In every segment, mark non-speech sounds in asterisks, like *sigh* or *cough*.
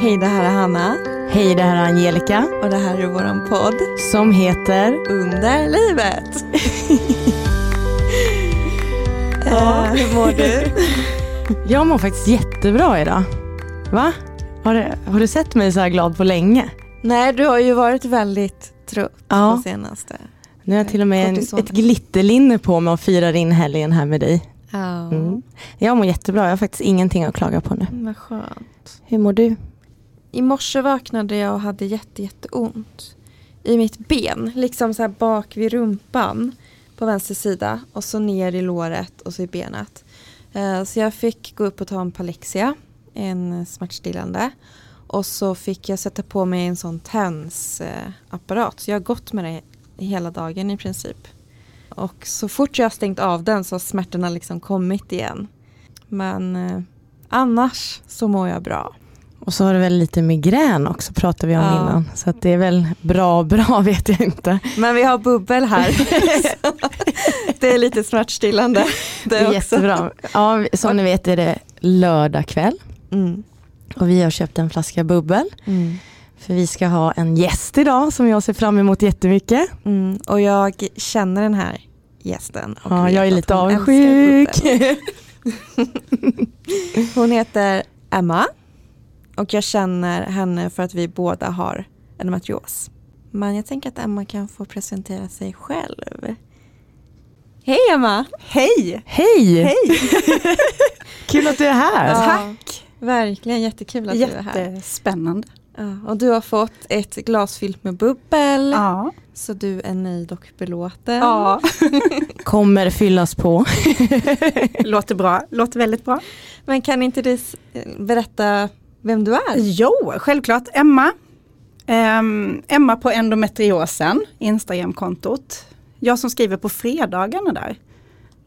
Hej, det här är Hanna Hej, det här är Angelica och det här är våran podd som heter Under livet. Ja. Hur mår du? Jag mår faktiskt jättebra idag. Va? Har du, har du sett mig så här glad på länge? Nej, du har ju varit väldigt trött Ja. på senaste. Nu har jag till och med en, ett glitterlinne på mig och firar in helgen här med dig. Ja, Mm. Jag mår jättebra, jag har faktiskt ingenting att klaga på nu. vad skönt. Hur mår du? I morse vaknade jag och hade jätte, jätteont i mitt ben. Liksom så här bak vid rumpan på vänster sida och så ner i låret och så i benet. Eh, så jag fick gå upp och ta en Palexia, en smärtstillande. Och så fick jag sätta på mig en sån tensapparat. Så jag har gått med det hela dagen i princip. Och så fort jag har stängt av den så har smärtorna liksom kommit igen. Men eh, annars så mår jag bra. Och så har du väl lite migrän också pratade vi om Ja. innan. Så att det är väl bra bra *laughs* vet jag inte. Men vi har bubbel här. *laughs* det är lite smärtstillande. Det är också. jättebra. Ja, som ni vet är det lördag kväll Mm. och vi har köpt en flaska bubbel. Mm. För vi ska ha en gäst idag som jag ser fram emot jättemycket. Mm. Och jag känner den här gästen. Ja, jag är lite avundsjuk. *laughs* Hon heter Emma. Och jag känner henne för att vi båda har endometrios. Men jag tänker att Emma kan få presentera sig själv. Hej Emma! Hej! Hej! Hej! *laughs* Kul att du är här. Ja. Tack! Verkligen jättekul att du är här. Jättespännande. Ja, och du har fått ett glas fyllt med bubbel. Ja. Så du är nöjd och belåten. ja. *laughs* Kommer fyllas på. Låter bra. Låter väldigt bra. Men kan inte du berätta vem du är? Jo, självklart. Emma. Um, Emma på endometriosen, Instagramkontot. Jag som skriver på fredagarna där.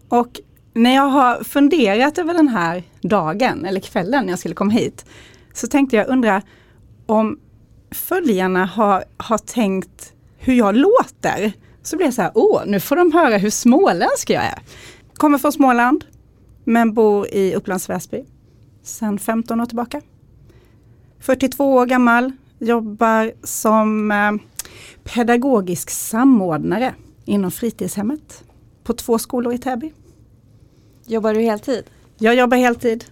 Och när jag har funderat över den här dagen, eller kvällen när jag skulle komma hit, så tänkte jag undra om följarna har, har tänkt hur jag låter. Så blir jag så här, åh, nu får de höra hur småländsk jag är. Kommer från Småland, men bor i Upplands Väsby sedan 15 år tillbaka. 42 år gammal, jobbar som eh, pedagogisk samordnare inom fritidshemmet på två skolor i Täby. Jobbar du heltid? Jag jobbar heltid.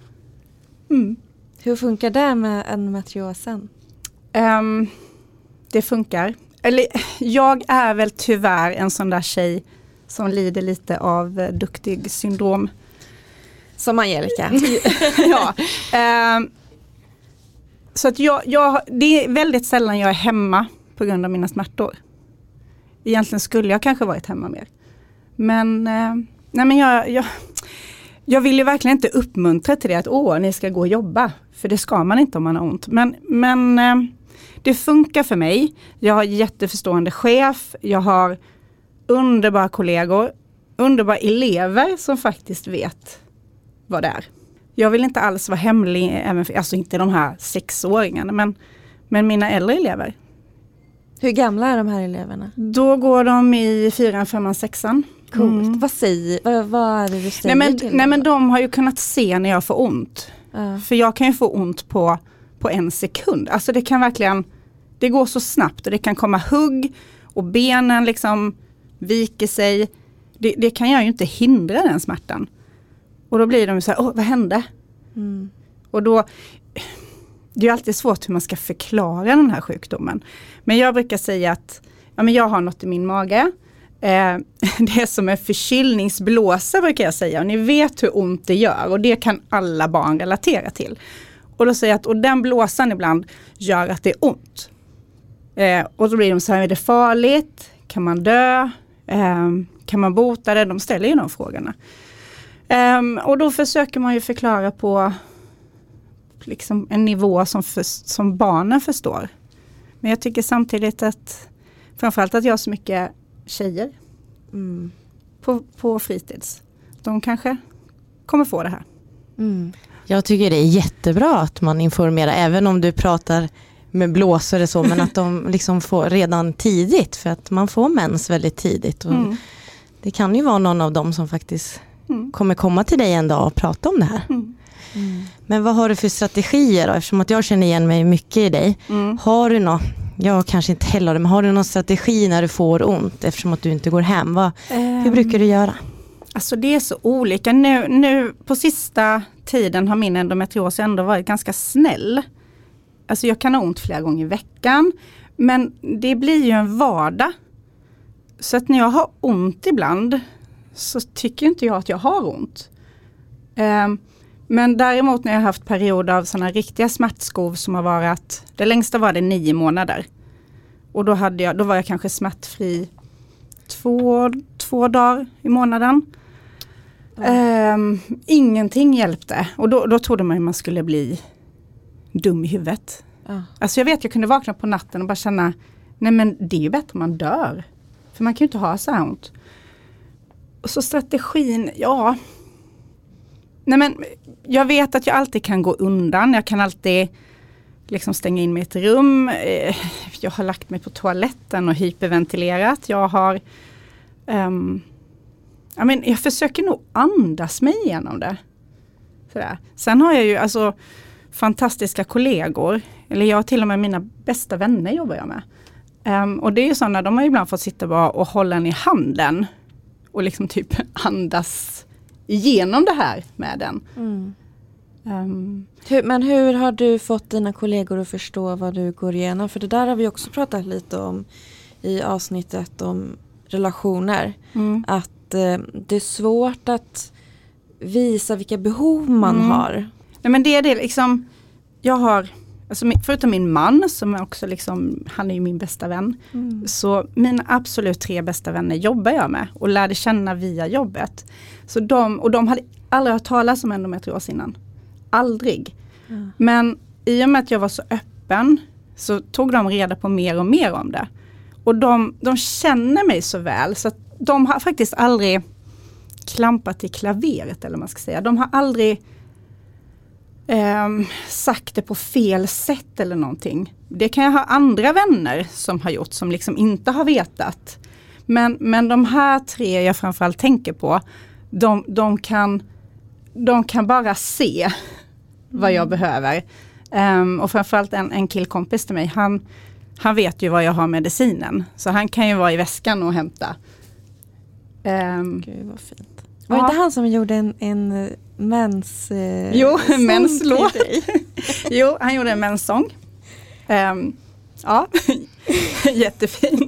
Mm. Hur funkar det med endometriosen? Ehm, det funkar. Eller jag är väl tyvärr en sån där tjej som lider lite av eh, duktig syndrom. Som Angelica. *laughs* ja. ehm, så att jag, jag, det är väldigt sällan jag är hemma på grund av mina smärtor. Egentligen skulle jag kanske varit hemma mer. Men, eh, nej men jag, jag, jag vill ju verkligen inte uppmuntra till det att åh, ni ska gå och jobba. För det ska man inte om man har ont. Men, men eh, det funkar för mig. Jag har jätteförstående chef. Jag har underbara kollegor. Underbara elever som faktiskt vet vad det är. Jag vill inte alls vara hemlig, även för, alltså inte de här sexåringarna, men, men mina äldre elever. Hur gamla är de här eleverna? Då går de i fyran, femman, sexan. Coolt. Mm. Vad, säger, vad, vad är det du säger Nej men, nej men de har ju kunnat se när jag får ont. Ja. För jag kan ju få ont på, på en sekund. Alltså det kan verkligen, det går så snabbt och det kan komma hugg och benen liksom viker sig. Det, det kan jag ju inte hindra den smärtan. Och då blir de så här, åh vad hände? Mm. Och då, det är alltid svårt hur man ska förklara den här sjukdomen. Men jag brukar säga att ja, men jag har något i min mage. Eh, *laughs* det är som en förkylningsblåsa brukar jag säga. Och ni vet hur ont det gör och det kan alla barn relatera till. Och då säger jag att och den blåsan ibland gör att det är ont. Eh, och då blir de så här, är det farligt? Kan man dö? Eh, kan man bota det? De ställer ju de frågorna. Ehm, och då försöker man ju förklara på liksom en nivå som, för, som barnen förstår. Men jag tycker samtidigt att framförallt att jag har så mycket tjejer Mm. på, på fritids. De kanske kommer få det här. Mm. Jag tycker det är jättebra att man informerar, även om du pratar med blåsare så, men att de *laughs* liksom får redan tidigt, för att man får mens väldigt tidigt. Och Mm. Det kan ju vara någon av dem som faktiskt Mm. kommer komma till dig en dag och prata om det här. Mm. Men vad har du för strategier då? Eftersom att jag känner igen mig mycket i dig. Mm. Har du något, jag kanske inte heller men har du någon strategi när du får ont eftersom att du inte går hem? Vad, hur brukar du göra? Alltså det är så olika. Nu, nu på sista tiden har min endometrios ändå varit ganska snäll. Alltså jag kan ha ont flera gånger i veckan. Men det blir ju en vardag. Så att när jag har ont ibland så tycker inte jag att jag har ont. Ehm, men däremot när jag har haft perioder av sådana riktiga smärtskov som har varit, det längsta var det nio månader. Och då, hade jag, då var jag kanske smärtfri två, två dagar i månaden. Ehm, ingenting hjälpte och då, då trodde man att man skulle bli dum i huvudet. Ja. Alltså jag vet, jag kunde vakna på natten och bara känna, nej men det är ju bättre om man dör. För man kan ju inte ha så här ont. Och så strategin, ja. Nej men jag vet att jag alltid kan gå undan, jag kan alltid liksom stänga in mig i ett rum. Eh, jag har lagt mig på toaletten och hyperventilerat. Jag har ehm, um, jag, men jag försöker nog andas mig igenom det. Sådär. Sen har jag ju alltså fantastiska kollegor. Eller jag har till och med mina bästa vänner jobbar jag med. Um, och det är ju sådana, de har ibland fått sitta bara och hålla en i handen. Och liksom typ *laughs* andas igenom det här med den. Mm. Ehm, Hur, men hur har du fått dina kollegor att förstå vad du går igenom? För det där har vi också pratat lite om i avsnittet om relationer. mm. Att eh, det är svårt att visa vilka behov man Mm. har. Nej men det är det liksom, jag har, alltså, förutom min man som är också liksom, han är ju min bästa vän. Så mina absolut tre bästa vänner jobbar jag med och lärde känna via jobbet. Så de, och de hade aldrig hört talas om endometrios innan. Aldrig. Ja. Men i och med att jag var så öppen så tog de reda på mer och mer om det. Och de, de känner mig så väl så att de har faktiskt aldrig klampat i klaveret eller vad man ska säga. De har aldrig ehm, sagt det på fel sätt eller någonting. Det kan jag ha andra vänner som har gjort som liksom inte har vetat. Men, men de här tre jag framförallt tänker på, de, de, kan, de kan bara se vad jag behöver. Ehm, och framförallt en, en killkompis till mig, han, han vet ju var jag har medicinen. Så han kan ju vara i väskan och hämta. Ehm, Gud vad fint. Var det Ja. inte han som gjorde en, en eh, mens... Eh, Jo, menslåt. *laughs* jo, han gjorde en menssång. Ehm, ja, *laughs* jättefin.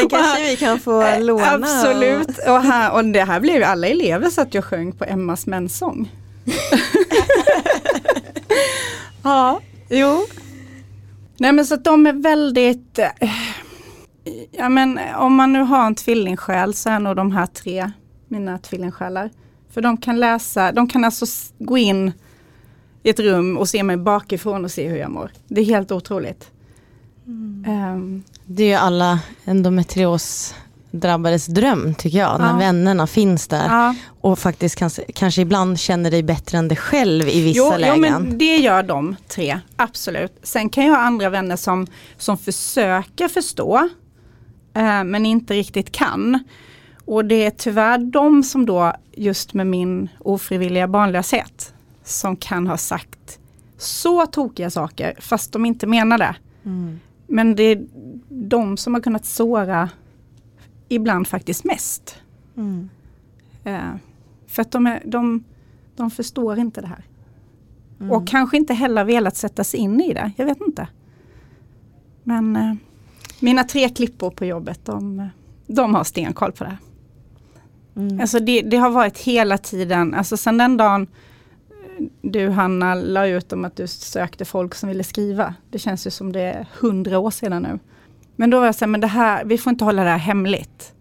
Den kanske vi kan få Eh, låna. Absolut, och, här, och det här blev ju alla elever så att jag sjöng på Emmas menssång. *laughs* ja, jo. Nej men så att de är väldigt, eh, ja men om man nu har en tvillingsjäl så är nog de här tre mina tvillingsjälar. För de kan läsa, de kan alltså gå in i ett rum och se mig bakifrån och se hur jag mår. Det är helt otroligt. Ehm, Det är ju alla endometrios drabbades dröm tycker jag, när Ja. vännerna finns där ja. och faktiskt kanske, kanske ibland känner dig bättre än dig själv i vissa jo, lägen. Jo, men det gör de tre, absolut. Sen kan jag ha andra vänner som, som försöker förstå, eh, men inte riktigt kan. Och det är tyvärr de som då, just med min ofrivilliga barnlöshet, som kan ha sagt så tokiga saker, fast de inte menar det. Mm. Men det är de som har kunnat såra ibland faktiskt mest. Mm. Eh, för att de, är, de, de förstår inte det här. Mm. Och kanske inte heller velat sätta sig in i det. Jag vet inte. Men eh, mina tre klippor på jobbet, de, de har stenkoll på det här. Mm. Alltså det, det har varit hela tiden, alltså sen den dagen eh, du Hanna la ut om att du sökte folk som ville skriva. Det känns ju som det är hundra år sedan nu. Men då var jag så här, men det här, vi får inte hålla det här hemligt.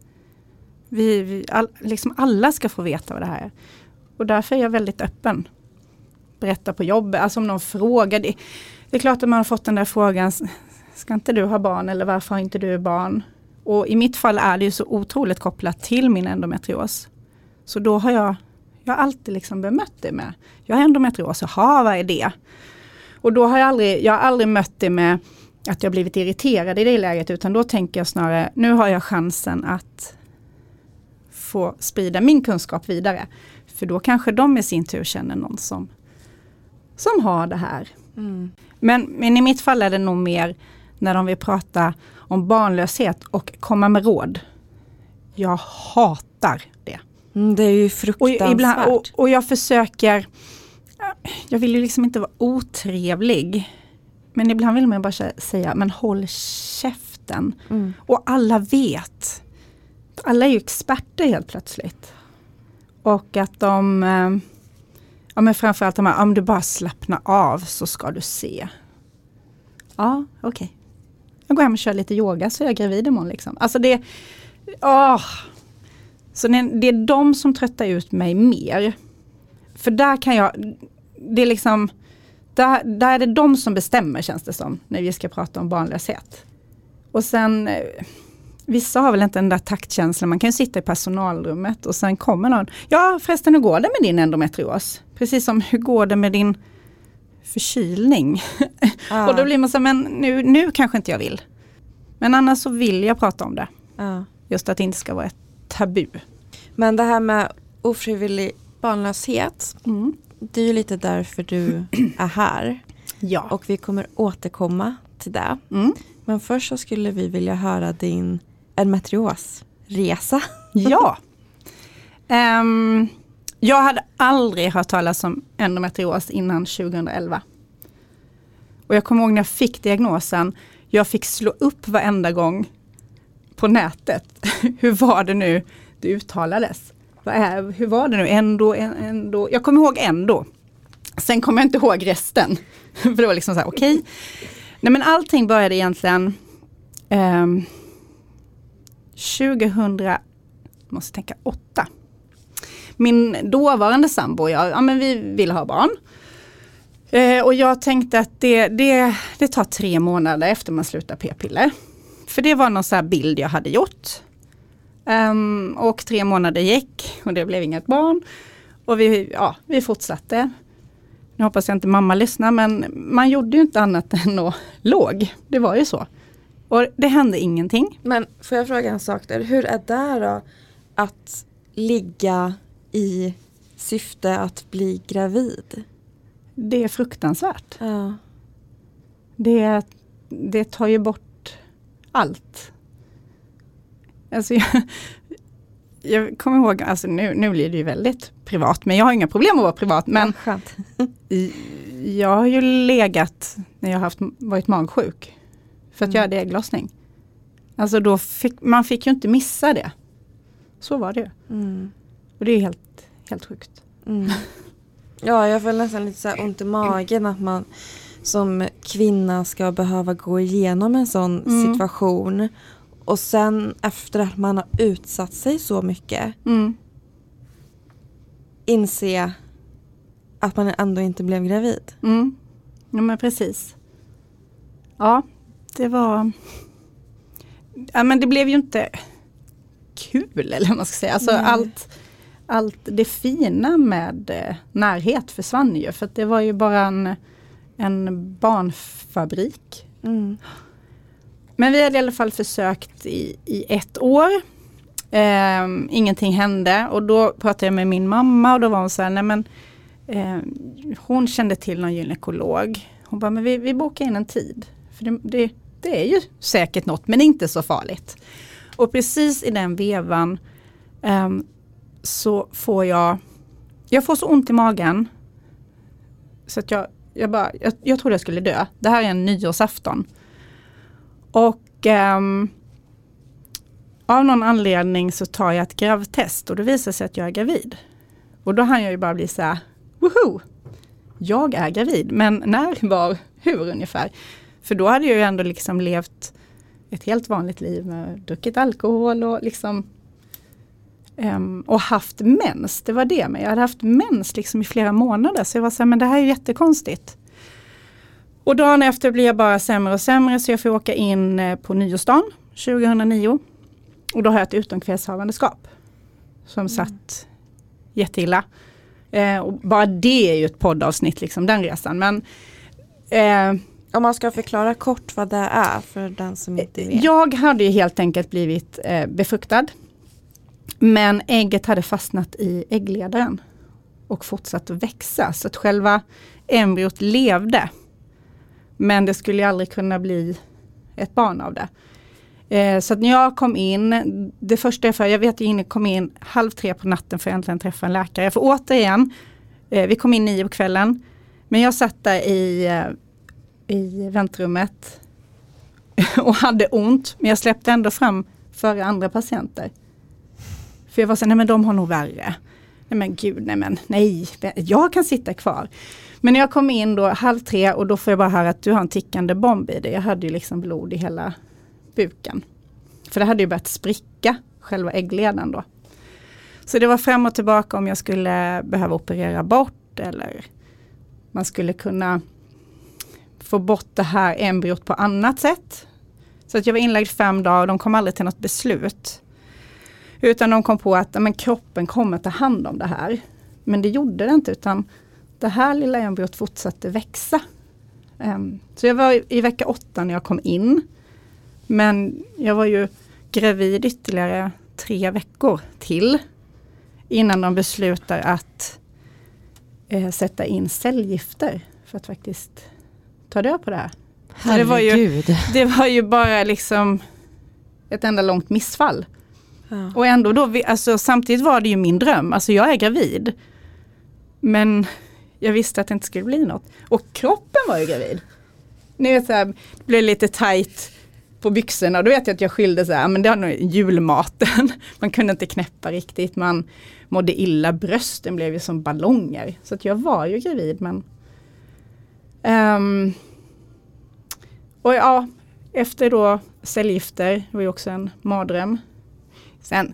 Vi, vi all, liksom alla ska få veta vad det här är. Och därför är jag väldigt öppen. Berätta på jobbet, alltså om någon frågar. Det, det är klart att man har fått den där frågan, ska inte du ha barn eller varför har inte du barn? Och i mitt fall är det ju så otroligt kopplat till min endometrios. Så då har jag, jag har alltid liksom bemött det med, jag har endometrios, jaha vad är det? Och då har jag aldrig, jag har aldrig mött det med att jag blivit irriterad i det läget, utan då tänker jag snarare, nu har jag chansen att få sprida min kunskap vidare. För då kanske de i sin tur känner någon som, som har det här. Mm. Men, men i mitt fall är det nog mer när de vill prata om barnlöshet och komma med råd. Jag hatar det. Mm, det är ju Och, fruktansvärt. ibland, och, och jag försöker, jag vill ju liksom inte vara otrevlig. Men ibland vill man bara sä- säga, men håll käften. mm. Och alla vet. Alla är ju experter helt plötsligt. Och att de, eh, ja men framförallt de här, om du bara slappnar av så ska du se. Ja, okej. Jag går hem och kör lite yoga så är jag gravid imorgon liksom. Alltså det, åh. Så det, det är de som tröttar ut mig mer. För där kan jag, det är liksom, där, där är det de som bestämmer känns det som, när vi ska prata om barnlöshet. Och sen, eh, vissa har väl inte den där taktkänslan, man kan ju sitta i personalrummet och sen kommer någon, ja förresten hur går det med din endometrios? Precis som hur går det med din förkylning? Ja, Och då blir man så men nu, nu kanske inte jag vill. Men annars så vill jag prata om det. ja. Just att det inte ska vara ett tabu. Men det här med ofrivillig barnlöshet, det är ju lite därför du *clears throat* är här. Ja. Och vi kommer återkomma till det. Mm. Men först så skulle vi vilja höra din endometriosresa. Ja. *laughs* Ehm, jag hade aldrig hört talas om endometrios innan 2011. Och jag kommer ihåg när jag fick diagnosen, jag fick slå upp varenda gång på nätet. *laughs* Hur var det nu det uttalades? Vad är, hur var det nu? Ändå, ändå. Jag kommer ihåg ändå. Sen kommer jag inte ihåg resten. *laughs* För det var liksom så här, okej. Nej men allting började egentligen eh, 2000, måste tänka. Min dåvarande sambo och jag, ja men vi vill ha barn. Eh, och jag tänkte att det, det, det tar tre månader efter man slutar p-piller. För det var någon så här bild jag hade gjort. Um, och tre månader gick och det blev inget barn. Och vi, ja, vi fortsatte. Nu hoppas jag inte mamma lyssnar men man gjorde ju inte annat än att *laughs* låg. Det var ju så. Och det hände ingenting. Men får jag fråga en sak där? Hur är det då att ligga i syfte att bli gravid? Det är fruktansvärt. Ja. Det, det tar ju bort allt. Alltså jag, jag kommer ihåg, alltså nu, nu blir det ju väldigt privat, men jag har inga problem att vara privat. Men ja, *laughs* jag har ju legat när jag har haft, varit magsjuk. För att Mm. jag hade ägglossning. Alltså då fick, man fick ju inte missa det. Så var det ju. Mm. Och det är helt, helt sjukt. Mm. Ja, jag får nästan lite så ont i magen att man som kvinna ska behöva gå igenom en sån Mm. situation. Och sen efter att man har utsatt sig så mycket Mm. inse att man ändå inte blev gravid. Mm. Ja men precis. Ja, det var... Ja men det blev ju inte kul eller vad man ska säga. Alltså Nej. allt, allt det fina med eh, närhet försvann ju. För att det var ju bara en, en barnfabrik. Mm. Men vi hade i alla fall försökt i, i ett år. Ehm, ingenting hände och då pratade jag med min mamma och då var hon så här, nej men eh, hon kände till någon gynekolog. Hon bara, men vi, vi bokar in en tid. För det, det, det är ju säkert något men inte så farligt. Och precis i den vevan ehm, så får jag, jag får så ont i magen. Så att jag, jag bara, jag, jag trodde jag skulle dö. Det här är en nyårsafton. Och ehm, av någon anledning så tar jag ett gravtest och det visar sig att jag är gravid. Och då hann jag ju bara bli så här, woho! Jag är gravid, men när, *laughs* var, hur ungefär? För då hade jag ju ändå liksom levt ett helt vanligt liv med druckit alkohol och liksom ehm, och haft mens, det var det. Men jag hade haft mens liksom i flera månader så jag var så här, men det här är jättekonstigt. Och dagen efter blir jag bara sämre och sämre så jag får åka in eh, på nyårsdagen 2009. Och då har jag ett utomkvedshavandeskap. Som satt jätteilla. Eh, och bara det är ju ett poddavsnitt, liksom den resan. Men eh, Om man ska förklara kort vad det är för den som inte vet. jag hade ju helt enkelt blivit eh, befruktad. Men ägget hade fastnat i äggledaren. och fortsatt att växa. Så att själva embryot levde. Men det skulle aldrig kunna bli ett barn av det. Eh, så att när jag kom in, det första jag för, jag vet att jag kom in halv tre på natten för att äntligen träffa en läkare. För återigen, eh, vi kom in nio på kvällen. Men jag satt där i, eh, i väntrummet *laughs* och hade ont. Men jag släppte ändå fram före andra patienter. För jag var så nej men de har nog värre. Nej men gud, nej men nej, jag kan sitta kvar. Men när jag kom in då halv tre och då får jag bara höra att du har en tickande bomb i dig. Jag hade ju liksom blod i hela buken. För det hade ju börjat spricka, själva äggledan då. Så det var fram och tillbaka om jag skulle behöva operera bort eller man skulle kunna få bort det här embryot på annat sätt. Så att jag var inlagd fem dagar och de kom aldrig till något beslut. Utan de kom på att men, kroppen kommer ta hand om det här. Men det gjorde det inte utan det här lilla embryot fortsatte växa. Um, så jag var i vecka åtta när jag kom in. Men jag var ju gravid ytterligare tre veckor till. Innan de beslutar att eh, sätta in cellgifter för att faktiskt ta död på det här. Det var, ju, det var ju bara liksom ett enda långt missfall. Ja. Och ändå då, alltså, samtidigt var det ju min dröm, alltså jag är gravid. Men jag visste att det inte skulle bli något. Och kroppen var ju gravid. Ni vet så här, det blev lite tight på byxorna. Då vet jag att jag skyllde så här, men det var nog julmaten. *laughs* Man kunde inte knäppa riktigt, man mådde illa, brösten blev ju som ballonger. Så att jag var ju gravid men um, Och ja, efter då cellgifter, det var ju också en mardröm. Sen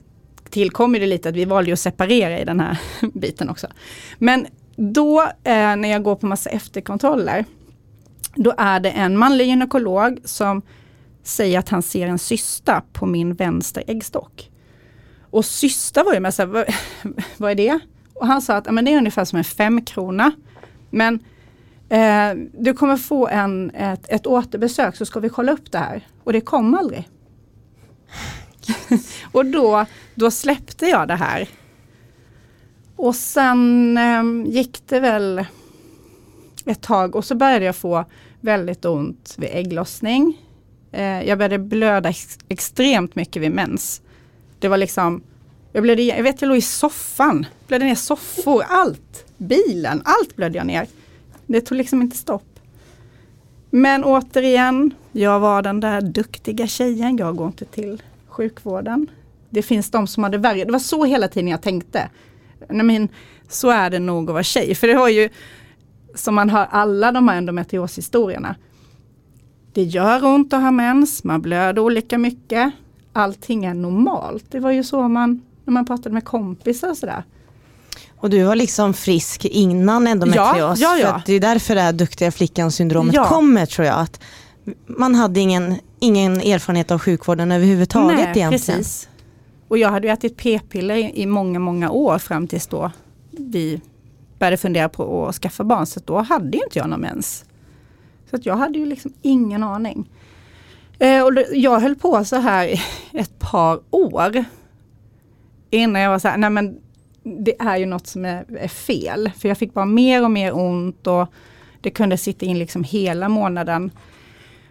tillkommer det lite att vi valde att separera i den här *laughs* biten också. Men då eh, när jag går på massa efterkontroller, då är det en manlig gynekolog som säger att han ser en cysta på min vänster äggstock. Och cysta var ju med så här, vad, *laughs* vad, är det? Och han sa att men det är ungefär som en femkrona. Men eh, du kommer få en, ett, ett återbesök så ska vi kolla upp det här. Och det kom aldrig. *laughs* och då, då släppte jag det här. Och sen eh, gick det väl ett tag och så började jag få väldigt ont vid ägglossning. Eh, jag började blöda ex extremt mycket vid mens. Det var liksom, jag, blödde, jag vet jag låg i soffan, blödde ner soffor, allt. Bilen, allt blödde jag ner. Det tog liksom inte stopp. Men återigen, jag var den där duktiga tjejen, jag går inte till sjukvården. Det finns de som hade värre, det var så hela tiden jag tänkte. Nej, men, så är det nog att vara tjej, för det var ju som man hör alla de här endometrioshistorierna. Det gör ont att ha mens, man blöder olika mycket. Allting är normalt. Det var ju så man, när man pratade med kompisar och sådär. Och du var liksom frisk innan endometrios. Ja, ja, ja. För det är därför det här duktiga flickan-syndromet ja. kommer tror jag. Att man hade ingen, ingen erfarenhet av sjukvården överhuvudtaget Nej, egentligen. Precis. Och jag hade ätit p-piller i, i många, många år fram tills då vi började fundera på att skaffa barn. Så då hade inte jag någon mens. Så att jag hade ju liksom ingen aning. Eh, och jag höll på så här *laughs* ett par år. Innan jag var så här, nej men det är ju något som är, är, fel. För jag fick bara mer och mer ont och det kunde sitta in liksom hela månaden.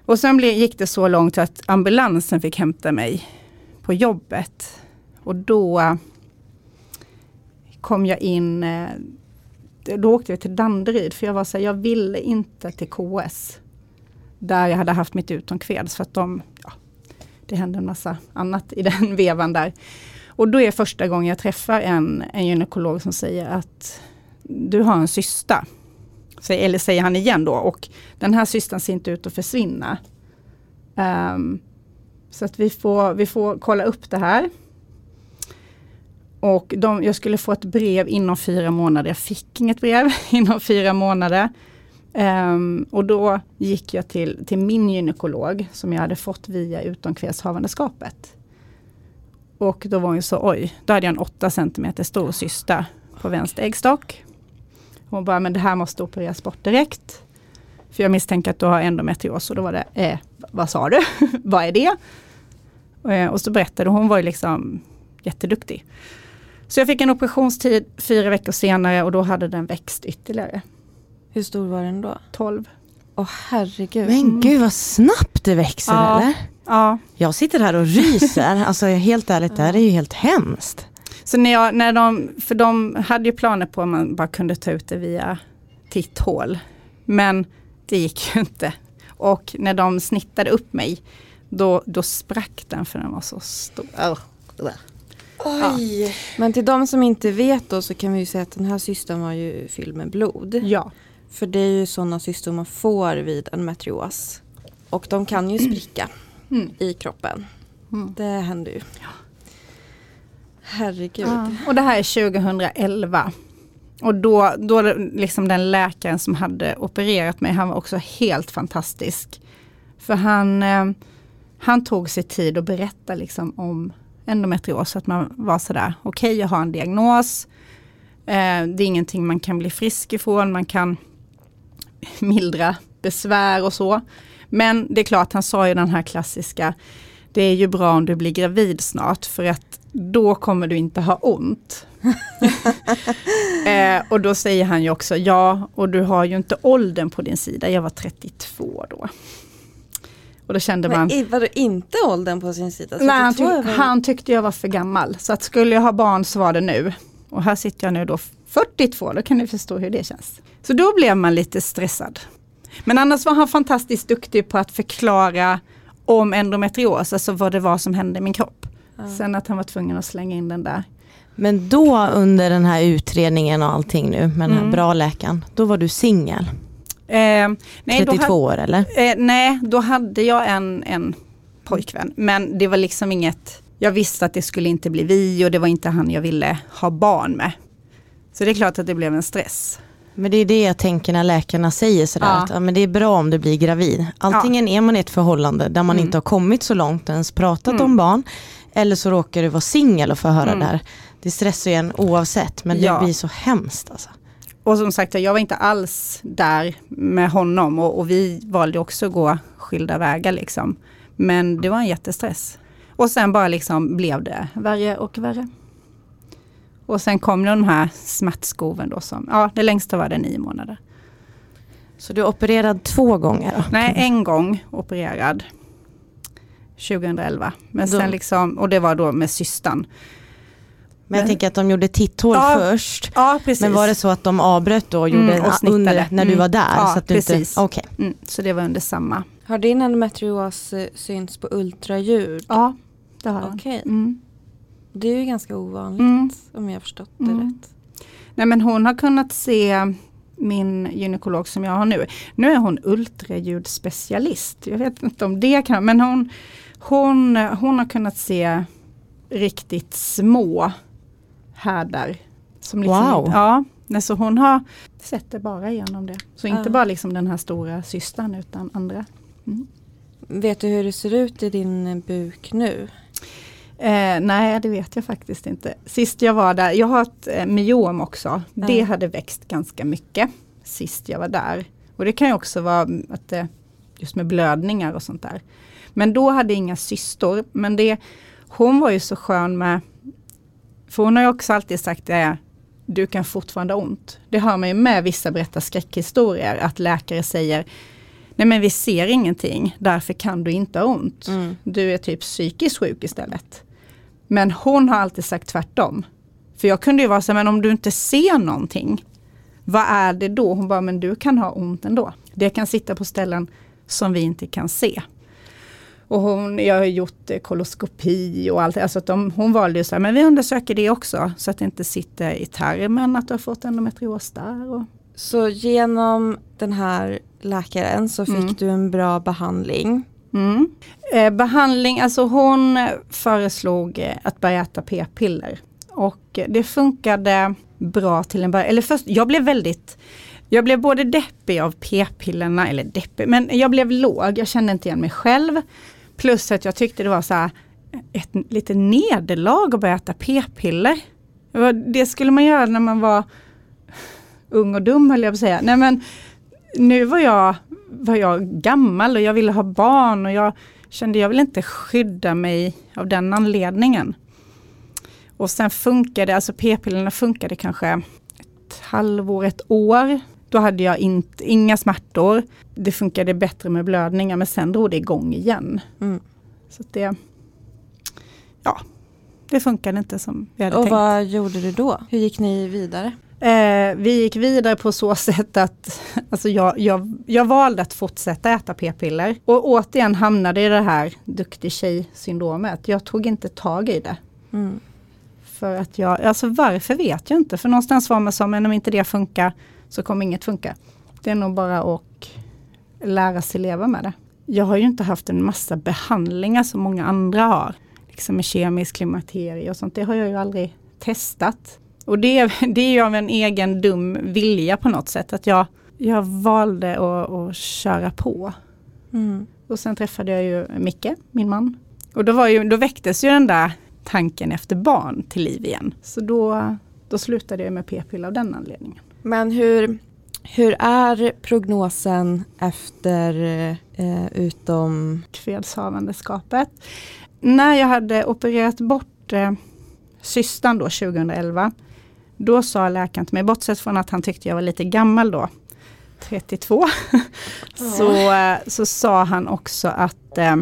Och sen gick det så långt att ambulansen fick hämta mig på jobbet. Och då kom jag in eh, då åkte jag till Danderyd för jag var så här, jag ville inte till KS. Där jag hade haft mitt utomkveds för att de, ja, det hände en massa annat i *laughs* den vevan där. Och då är första gången jag träffar en, en gynekolog som säger att du har en cysta. Eller säger han igen då och den här cystan ser inte ut att försvinna. Um, så att vi får, vi får kolla upp det här. Och de, jag skulle få ett brev inom fyra månader. Jag fick inget brev *laughs* inom fyra månader. Um, och då gick jag till, till min gynekolog som jag hade fått via utomkvedshavandeskapet. Och då var hon så, oj, då hade jag en 8 cm stor cysta på vänster äggstock. Hon bara, men det här måste opereras bort direkt. För jag misstänker att du har endometrios. Och då var det, eh, vad sa du? *laughs* vad är det? Och, eh, och så berättade hon, var ju liksom jätteduktig. Så jag fick en operationstid fyra veckor senare och då hade den växt ytterligare. Hur stor var den då? 12. Åh oh, herregud. Men gud vad snabbt det växer ja. eller? Ja. Jag sitter här och ryser. alltså helt ärligt, det här är ju helt hemskt. Så när, jag, när de, för de hade ju planer på att man bara kunde ta ut det via titthål. Men det gick ju inte. Och när de snittade upp mig, då, då sprack den för den var så stor. Oj! Ja. Men till de som inte vet då så kan vi ju säga att den här cystan var ju fylld med blod. Ja. För det är ju sådana cystor man får vid endometrios. Och de kan ju spricka mm. i kroppen. Mm. Det händer ju. Ja. Herregud. Ja. Och det här är 2011. Och då, då liksom den läkaren som hade opererat mig, han var också helt fantastisk. För han, eh, han tog sig tid att berätta liksom om endometrios. Så att man var sådär, okej okay, jag har en diagnos. Eh, det är ingenting man kan bli frisk ifrån. Man kan mildra besvär och så. Men det är klart, han sa ju den här klassiska, det är ju bra om du blir gravid snart för att då kommer du inte ha ont. *laughs* eh, och då säger han ju också, ja, och du har ju inte åldern på din sida. Jag var 32 då. Och då kände man... Men vadå inte åldern på sin sida? Nej, han, tyck, han, tyckte jag var för gammal. Så att skulle jag ha barn så var det nu. Och här sitter jag nu då 42, då kan ni förstå hur det känns. Så då blev man lite stressad. Men annars var han fantastiskt duktig på att förklara om endometrios, alltså vad det var som hände i min kropp. Sen att han var tvungen att slänga in den där. Men då under den här utredningen och allting nu med den här mm. bra läkaren, då var du singel? Eh, 32 år eller? Eh, nej, då hade jag en, en pojkvän. Men det var liksom inget, jag visste att det skulle inte bli vi och det var inte han jag ville ha barn med. Så det är klart att det blev en stress. Men det är det jag tänker när läkarna säger sådär, ja. att ja, men det är bra om du blir gravid. Antingen ja. är man i ett förhållande där man mm. inte har kommit så långt ens pratat mm. om barn, eller så råkar du vara singel och få höra mm. det här. Det stressar ju en oavsett, men det blir så hemskt alltså. Och som sagt, jag var inte alls där med honom och, och vi valde också att gå skilda vägar liksom. Men det var en jättestress. Och sen bara liksom blev det värre och värre. Och sen kom de här smärtskoven då som, ja det längsta var det nio månader. Så du är opererad två gånger? Då? Nej, en gång opererad. 2011. Men då. sen liksom, och det var då med systern. Men jag tänker att de gjorde titthål ja, först. Ja, precis. Men var det så att de avbröt då och gjorde mm, och under, när du var där? Ja, så att du precis. Inte, okay. Mm, så det var under samma. Har din endometrios synts på ultraljud? Ja, det har den. Okay. Mm. Det är ju ganska ovanligt mm. om jag har förstått det mm. rätt. Nej men hon har kunnat se min gynekolog som jag har nu. Nu är hon ultraljudsspecialist. Jag vet inte om det kan, men hon, hon, hon har kunnat se riktigt små härdar. Som liksom, wow! Ja, så hon har sett det bara genom det. Så inte bara liksom den här stora systern utan andra. Mm. Vet du hur det ser ut i din buk nu? Eh, nej, det vet jag faktiskt inte. Sist jag var där, jag har ett eh, myom också. Mm. Det hade växt ganska mycket sist jag var där. Och det kan ju också vara att det, just med blödningar och sånt där. Men då hade jag inga cystor. Men det, hon var ju så skön med, för hon har ju också alltid sagt det, du kan fortfarande ha ont. Det hör man ju med vissa berättar skräckhistorier, att läkare säger Nej men vi ser ingenting, därför kan du inte ha ont. Mm. Du är typ psykiskt sjuk istället. Men hon har alltid sagt tvärtom. För jag kunde ju vara så men om du inte ser någonting, vad är det då? Hon bara, men du kan ha ont ändå. Det kan sitta på ställen som vi inte kan se. Och hon, jag har gjort eh, koloskopi och allt. Alltså att de, hon valde ju så här, men vi undersöker det också. Så att det inte sitter i tarmen att du har fått endometrios där. Och. Så genom den här läkaren så fick mm. du en bra behandling. Mm. Eh, behandling, alltså hon föreslog eh, att börja äta p-piller. Och det funkade bra till en början. Eller först, jag blev väldigt jag blev både deppig av p-pillerna, eller deppig, men jag blev låg. Jag kände inte igen mig själv. Plus att jag tyckte det var så här, ett litet nederlag att börja äta p-piller. Det skulle man göra när man var ung och dum höll jag på att säga. Nej, men, nu var jag, var jag gammal och jag ville ha barn och jag kände jag vill inte skydda mig av den anledningen. Och sen funkade, alltså p-pillerna funkade kanske ett halvår, ett år. Då hade jag inte, inga smärtor. Det funkade bättre med blödningar men sen drog det igång igen. Mm. Så det, ja, det funkade inte som vi hade och tänkt. Och vad gjorde du då? Hur gick ni vidare? Eh, vi gick vidare på så sätt att alltså jag, jag, jag valde att fortsätta äta p-piller. Och återigen hamnade i det här duktig tjej-syndromet. Jag tog inte tag i det. Mm. För att jag, alltså varför vet jag inte. För någonstans var man som, men om inte det funkar så kommer inget funka. Det är nog bara att lära sig leva med det. Jag har ju inte haft en massa behandlingar som många andra har. Liksom med kemisk klimakterie och sånt. Det har jag ju aldrig testat. Och det, *laughs* det är ju av en egen dum vilja på något sätt. Att jag, jag valde att, att köra på. Mm. Och sen träffade jag ju Micke, min man. Och då, var ju, då väcktes ju den där tanken efter barn till liv igen. Så då, då slutade jag med p-piller av den anledningen. Men hur, hur är prognosen efter eh, utom kvedshavandeskapet? När jag hade opererat bort eh, systern då 2011, då sa läkaren till mig, bortsett från att han tyckte jag var lite gammal då, 32, *laughs* så, eh, så sa han också att eh,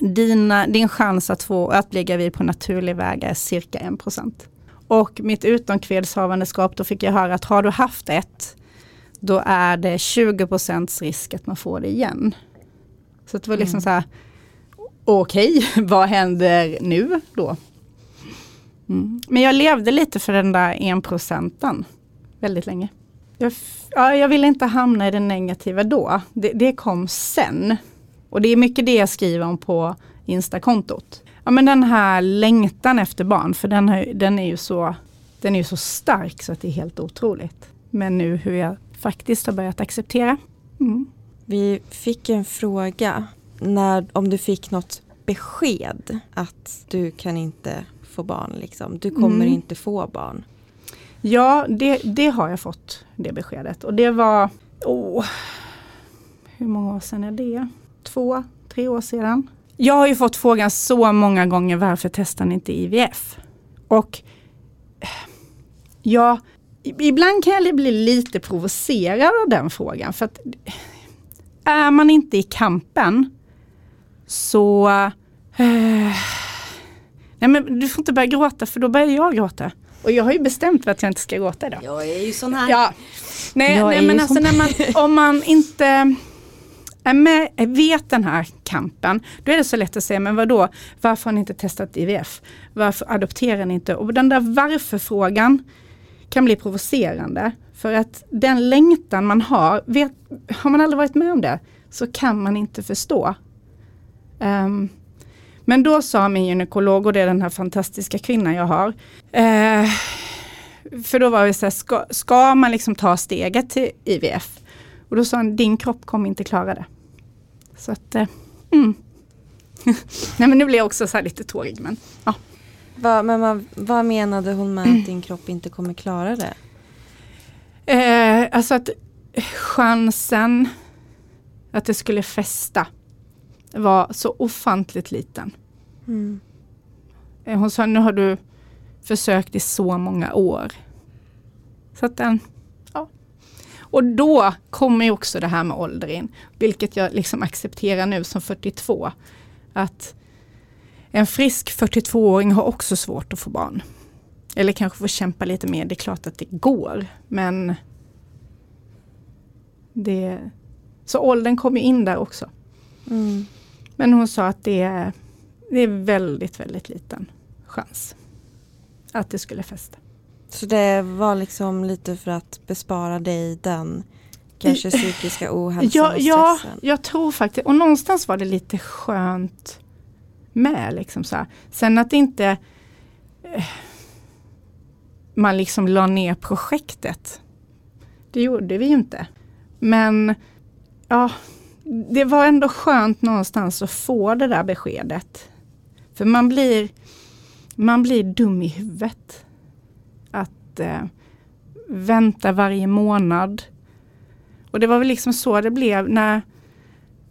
dina, din chans att, få, att bli gravid på naturlig väg är cirka 1%. Och mitt utomkvedshavandeskap, då fick jag höra att har du haft ett, då är det 20% risk att man får det igen. Så det var liksom mm. så här, okej, okay, *laughs* vad händer nu då? Mm. Men jag levde lite för den där enprocenten väldigt länge. Jag, ja, jag ville inte hamna i det negativa då. Det, det kom sen. Och det är mycket det jag skriver om på Instakontot. Ja men den här längtan efter barn, för den, har, den, är ju så, den är ju så stark så att det är helt otroligt. Men nu hur jag faktiskt har börjat acceptera. Mm. Vi fick en fråga när, om du fick något besked att du kan inte få barn. Liksom. Du kommer mm. inte få barn. Ja, det, det har jag fått, det beskedet. Och det var, oh, hur många år sedan är det? Två, tre år sedan. Jag har ju fått frågan så många gånger varför testar ni inte IVF? Och ja, ibland kan jag bli lite provocerad av den frågan. För att är man inte i kampen så eh, Nej men du får inte börja gråta för då börjar jag gråta. Och jag har ju bestämt för att jag inte ska gråta idag. Jag är ju sån här. Ja. Nej, nej men alltså när man, om man inte är med, vet den här kampen, då är det så lätt att säga, men vadå, varför har ni inte testat IVF? Varför adopterar ni inte? Och den där varför-frågan kan bli provocerande. För att den längtan man har, vet, har man aldrig varit med om det, så kan man inte förstå. Um, men då sa min gynekolog, och det är den här fantastiska kvinnan jag har, eh, för då var det så här, ska, ska man liksom ta steget till IVF? Och då sa han, din kropp kommer inte klara det. Så att, eh, mm. *laughs* Nej men nu blir jag också så lite tårig men ja. Va, men vad, vad menade hon med att din kropp inte kommer klara det? Eh, alltså att chansen att det skulle fästa var så ofantligt liten. Mm. Eh, hon sa, nu har du försökt i så många år. Så att den, ja. Och då kommer ju också det här med ålder in, vilket jag liksom accepterar nu som 42. Att en frisk 42-åring har också svårt att få barn. Eller kanske får kämpa lite mer, det är klart att det går. Men det, så åldern kommer in där också. Mm. Men hon sa att det är, det är väldigt, väldigt liten chans att det skulle fästa. Så det var liksom lite för att bespara dig den kanske psykiska ohälsan ja, och stressen? Ja, jag tror faktiskt, och någonstans var det lite skönt med. Liksom så här. Sen att inte eh, man liksom la ner projektet. Det gjorde vi ju inte. Men ja, det var ändå skönt någonstans att få det där beskedet. För man blir, man blir dum i huvudet. Att eh, vänta varje månad. Och det var väl liksom så det blev när,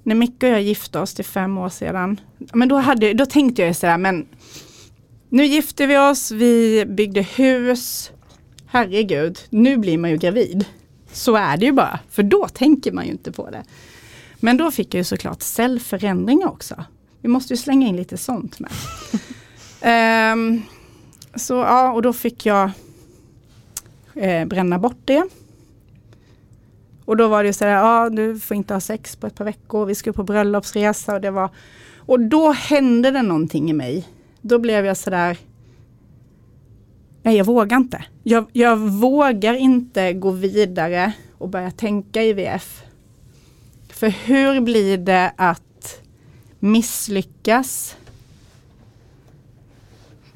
när Micke och jag gifte oss till fem år sedan. Men då, hade, då tänkte jag sådär, men nu gifte vi oss, vi byggde hus. Herregud, nu blir man ju gravid. Så är det ju bara, för då tänker man ju inte på det. Men då fick jag ju såklart cellförändringar också. Vi måste ju slänga in lite sånt med. um, *laughs* så ja, och då fick jag eh, bränna bort det. Och då var det så här, ja du får inte ha sex på ett par veckor, vi skulle på bröllopsresa och det var Och då hände det någonting i mig. Då blev jag sådär, nej jag vågar inte. Jag, jag vågar inte gå vidare och börja tänka IVF. För hur blir det att misslyckas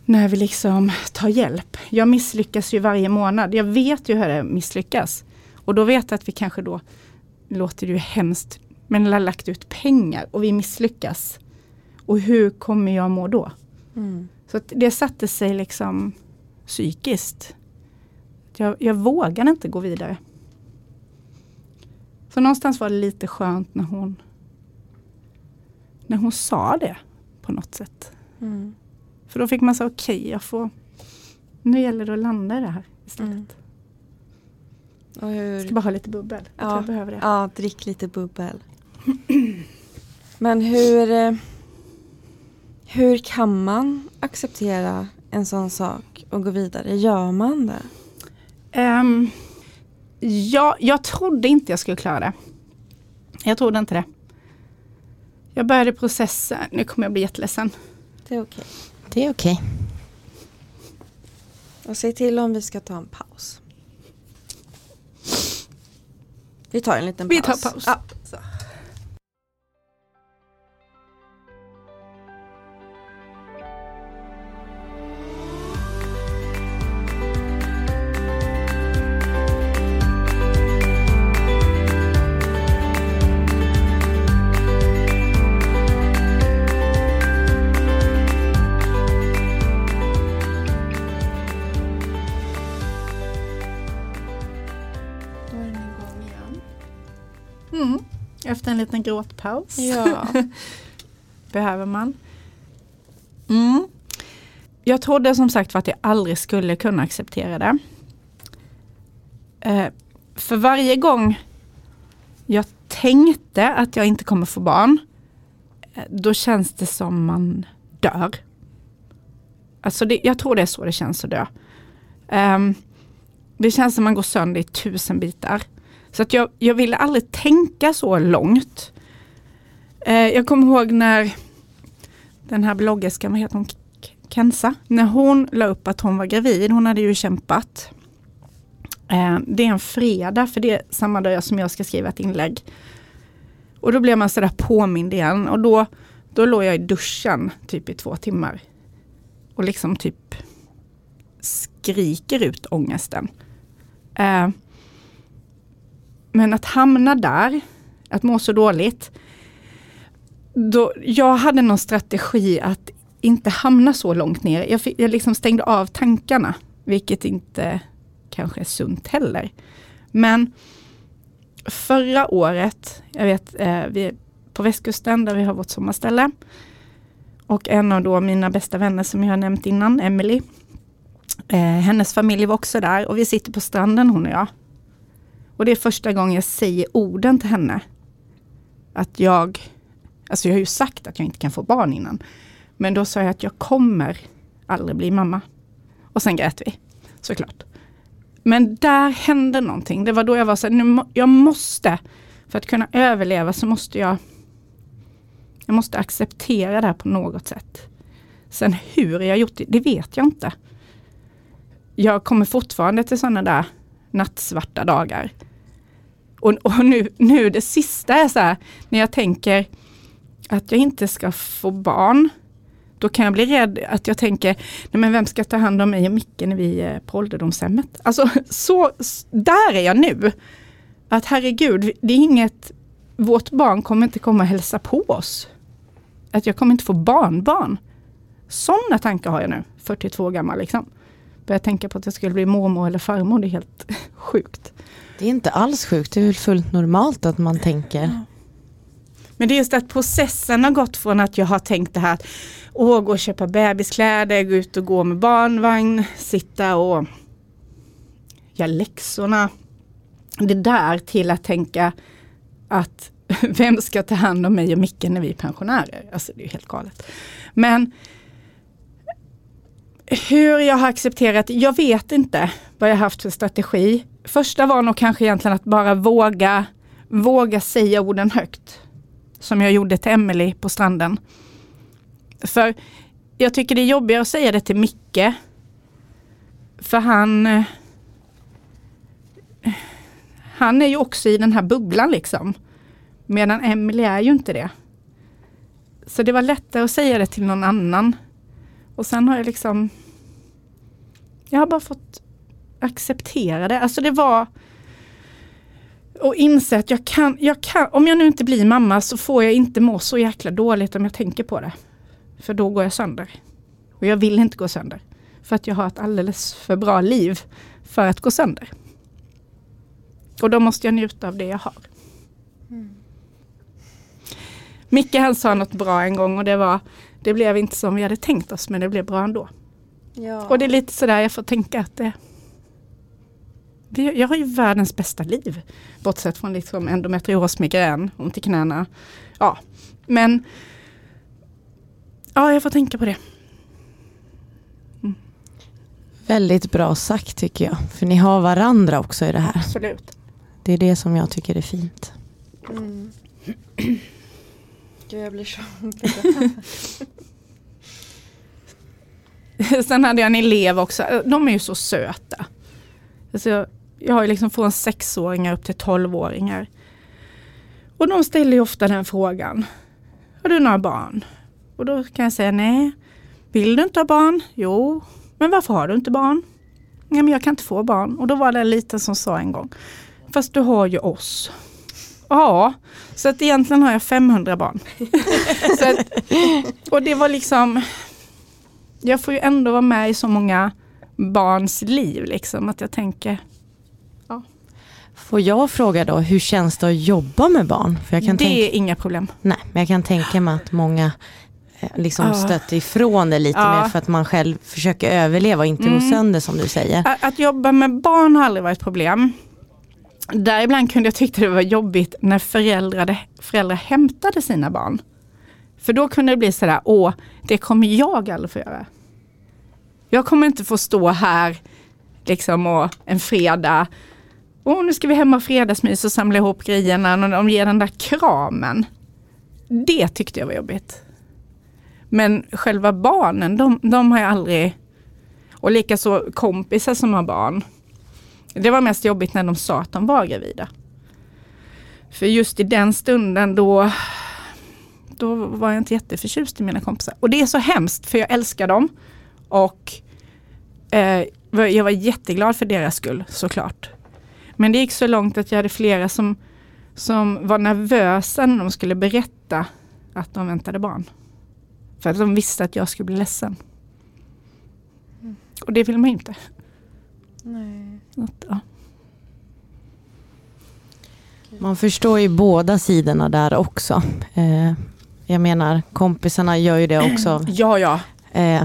när vi liksom tar hjälp? Jag misslyckas ju varje månad. Jag vet ju hur det misslyckas. Och då vet jag att vi kanske då, låter det ju hemskt, men har lagt ut pengar och vi misslyckas. Och hur kommer jag må då? Mm. Så det satte sig liksom psykiskt. Jag, jag vågade inte gå vidare. Så någonstans var det lite skönt när hon när hon sa det på något sätt. Mm. För då fick man säga okej, okay, jag får nu gäller det att landa i det här istället. Mm. Och hur... Jag ska bara ha lite bubbel. Ja, jag behöver det. ja drick lite bubbel. *clears throat* Men hur, eh, hur kan man acceptera en sån sak och gå vidare? Gör man det? Um, ja, jag trodde inte jag skulle klara det. Jag trodde inte det. Jag började processen, nu kommer jag bli jätteledsen. Det är okej. Okay. Det är okej. Okay. Och säg till om vi ska ta en paus. Vi tar en liten paus. Vi tar paus. Ja, en liten gråtpaus. Ja. *laughs* Behöver man. Mm. Jag trodde som sagt att jag aldrig skulle kunna acceptera det. Eh, för varje gång jag tänkte att jag inte kommer få barn, eh, då känns det som man dör. Alltså det, jag tror det är så det känns att dö. Um, det känns som man går sönder i tusen bitar. Så att jag, jag ville aldrig tänka så långt. Eh, jag kommer ihåg när den här bloggerskan, vad heter hon, Kensa, när hon la upp att hon var gravid, hon hade ju kämpat. Eh, det är en fredag, för det är samma dag som jag ska skriva ett inlägg. Och då blev man sådär påmind igen och då, då låg jag i duschen typ i två timmar. Och liksom typ skriker ut ångesten. Eh, men att hamna där, att må så dåligt. Då, jag hade någon strategi att inte hamna så långt ner. Jag, fick, jag liksom stängde av tankarna, vilket inte kanske är sunt heller. Men förra året, jag vet, eh, vi är på västkusten där vi har vårt sommarställe. Och en av då mina bästa vänner som jag har nämnt innan, Emily. Eh, hennes familj var också där och vi sitter på stranden hon och jag. Och det är första gången jag säger orden till henne. Att jag, alltså jag har ju sagt att jag inte kan få barn innan. Men då sa jag att jag kommer aldrig bli mamma. Och sen grät vi, såklart. Men där hände någonting. Det var då jag var så här, nu, jag måste, för att kunna överleva så måste jag, jag måste acceptera det här på något sätt. Sen hur jag gjort det, det vet jag inte. Jag kommer fortfarande till sådana där nattsvarta dagar. Och, och nu, nu det sista är så här, när jag tänker att jag inte ska få barn, då kan jag bli rädd att jag tänker, nej men vem ska ta hand om mig och Micke när vi är på ålderdomshemmet? Alltså så, där är jag nu. Att herregud, det är inget, vårt barn kommer inte komma och hälsa på oss. Att jag kommer inte få barnbarn. Sådana tankar har jag nu, 42 år gammal liksom. Börjar tänka på att jag skulle bli mormor eller farmor, det är helt *laughs* sjukt. Det är inte alls sjukt, det är väl fullt normalt att man tänker. Men det är just att processen har gått från att jag har tänkt det här att åh, gå och köpa bebiskläder, gå ut och gå med barnvagn, sitta och göra läxorna. Det där till att tänka att *laughs* vem ska ta hand om mig och Micke när vi är pensionärer? Alltså det är ju helt galet. Men hur jag har accepterat, jag vet inte vad jag haft för strategi. Första var nog kanske egentligen att bara våga, våga säga orden högt. Som jag gjorde till Emelie på stranden. För jag tycker det är jobbigare att säga det till Micke. För han han är ju också i den här bubblan liksom. Medan Emelie är ju inte det. Så det var lättare att säga det till någon annan. Och sen har jag liksom Jag har bara fått acceptera det. Alltså det var och inse att jag kan, jag kan, om jag nu inte blir mamma så får jag inte må så jäkla dåligt om jag tänker på det. För då går jag sönder. Och jag vill inte gå sönder. För att jag har ett alldeles för bra liv för att gå sönder. Och då måste jag njuta av det jag har. Mm. Micke han sa något bra en gång och det var Det blev inte som vi hade tänkt oss men det blev bra ändå. Ja. Och det är lite sådär jag får tänka att det jag har ju världens bästa liv. Bortsett från liksom endometrios, migrän, ont i knäna. Ja, men ja, jag får tänka på det. Mm. Väldigt bra sagt tycker jag. För ni har varandra också i det här. Absolut. Det är det som jag tycker är fint. Mm. Gud, jag blir så *laughs* Sen hade jag en elev också. De är ju så söta. Alltså, jag har ju liksom från sexåringar upp till tolvåringar. Och de ställer ju ofta den frågan. Har du några barn? Och då kan jag säga nej. Vill du inte ha barn? Jo. Men varför har du inte barn? Nej men jag kan inte få barn. Och då var det en liten som sa en gång. Fast du har ju oss. Ja, så att egentligen har jag 500 barn. *laughs* att, och det var liksom, jag får ju ändå vara med i så många barns liv liksom att jag tänker. Får jag fråga då, hur känns det att jobba med barn? För jag kan det tänka, är inga problem. Nej, men jag kan tänka mig att många eh, liksom stöter ifrån det lite ja. mer för att man själv försöker överleva och inte mm. gå sönder som du säger. Att, att jobba med barn har aldrig varit problem. Däribland kunde jag tycka det var jobbigt när föräldrar, föräldrar hämtade sina barn. För då kunde det bli sådär, åh, det kommer jag aldrig få göra. Jag kommer inte få stå här liksom och en fredag, åh nu ska vi hem och fredagsmys och samla ihop grejerna och de ger den där kramen. Det tyckte jag var jobbigt. Men själva barnen, de, de har jag aldrig, och likaså kompisar som har barn. Det var mest jobbigt när de sa att de var gravida. För just i den stunden då, då var jag inte jätteförtjust i mina kompisar. Och det är så hemskt för jag älskar dem. Och eh, jag var jätteglad för deras skull såklart. Men det gick så långt att jag hade flera som, som var nervösa när de skulle berätta att de väntade barn. För att de visste att jag skulle bli ledsen. Mm. Och det vill man inte. Nej. Att, ja. Man förstår ju båda sidorna där också. Eh, jag menar kompisarna gör ju det också. *clears throat* Ja, ja. Eh,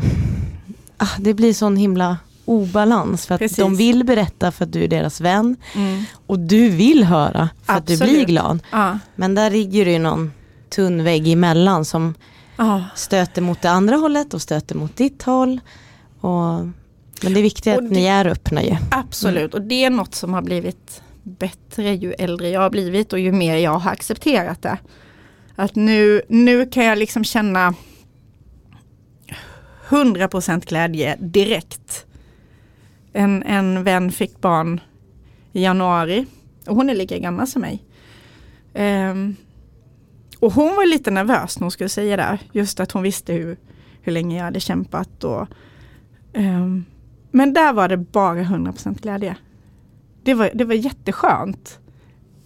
ah, det blir sån himla obalans för att Precis. de vill berätta för att du är deras vän mm. och du vill höra för Absolut. att du blir glad. Ja. Men där ligger det ju någon tunn vägg emellan som ja. stöter mot det andra hållet och stöter mot ditt håll. Och men det är viktigt att ni är öppna ju. Absolut, mm. och det är något som har blivit bättre ju äldre jag har blivit och ju mer jag har accepterat det. Att nu, nu kan jag liksom känna 100% glädje direkt. En, en vän fick barn i januari och hon är lika gammal som mig. Um, och hon var lite nervös när hon skulle säga det. Just att hon visste hur, hur länge jag hade kämpat. Och, um, men där var det bara 100% glädje. Det var, det var jätteskönt.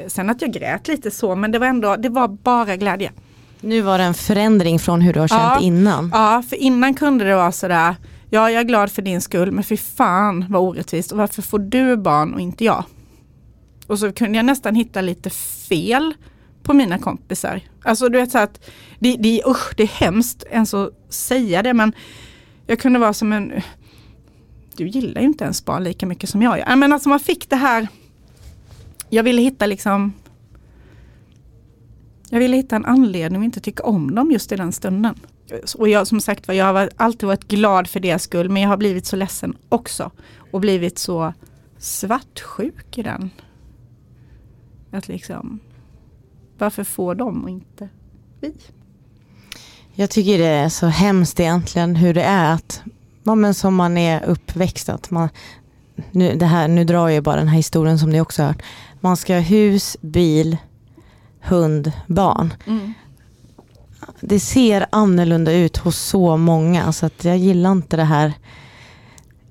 Sen att jag grät lite så, men det var ändå, det var bara glädje. Nu var det en förändring från hur du har känt ja, innan. Ja, för innan kunde det vara sådär, ja jag är glad för din skull, men fy fan vad orättvist och varför får du barn och inte jag? Och så kunde jag nästan hitta lite fel på mina kompisar. Alltså du vet så att det, det, usch, det är hemskt ens att säga det men jag kunde vara som en du gillar ju inte ens barn lika mycket som jag gör. Men alltså man fick det här, jag ville hitta liksom jag ville hitta en anledning att inte tycka om dem just i den stunden. Och jag som sagt var, jag har alltid varit glad för deras skull men jag har blivit så ledsen också. Och blivit så svartsjuk i den. Att liksom, varför får de och inte vi? Jag tycker det är så hemskt egentligen hur det är att ja, men som man är uppväxt. Att man, nu, det här, nu drar jag bara den här historien som ni också hört. Man ska ha hus, bil, hund, barn. Mm. Det ser annorlunda ut hos så många så att jag gillar inte det här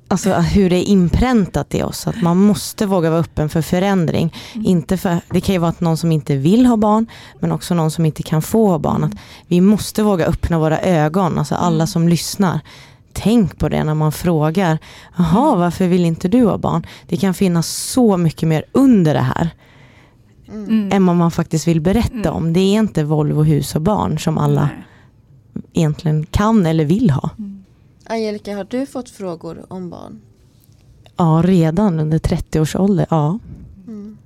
Alltså hur det är inpräntat i oss, att man måste våga vara öppen för förändring. Mm. Inte för, det kan ju vara att någon som inte vill ha barn, men också någon som inte kan få ha barn. Att vi måste våga öppna våra ögon, alltså alla mm. som lyssnar. Tänk på det när man frågar, jaha mm. varför vill inte du ha barn? Det kan finnas så mycket mer under det här. Mm. Än vad man faktiskt vill berätta mm. om. Det är inte Volvo, hus och barn som alla Nej. egentligen kan eller vill ha. Mm. Angelica, har du fått frågor om barn? Ja, redan under 30 års ålder. Ja. Mm.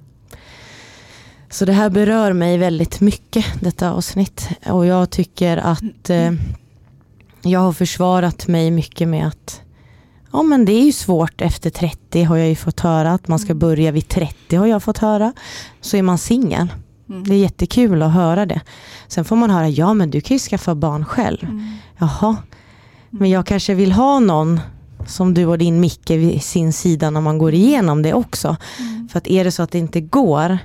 Så det här berör mig väldigt mycket, detta avsnitt. Och jag tycker att eh, jag har försvarat mig mycket med att Ja men det är ju svårt efter 30 har jag ju fått höra. Att man ska mm. börja vid 30 har jag fått höra. Så är man singel. Mm. Det är jättekul att höra det. Sen får man höra, ja men du kan ju skaffa barn själv. Mm. Jaha, men jag kanske vill ha någon som du och din Micke vid sin sida när man går igenom det också. Mm. För att är det så att det inte går,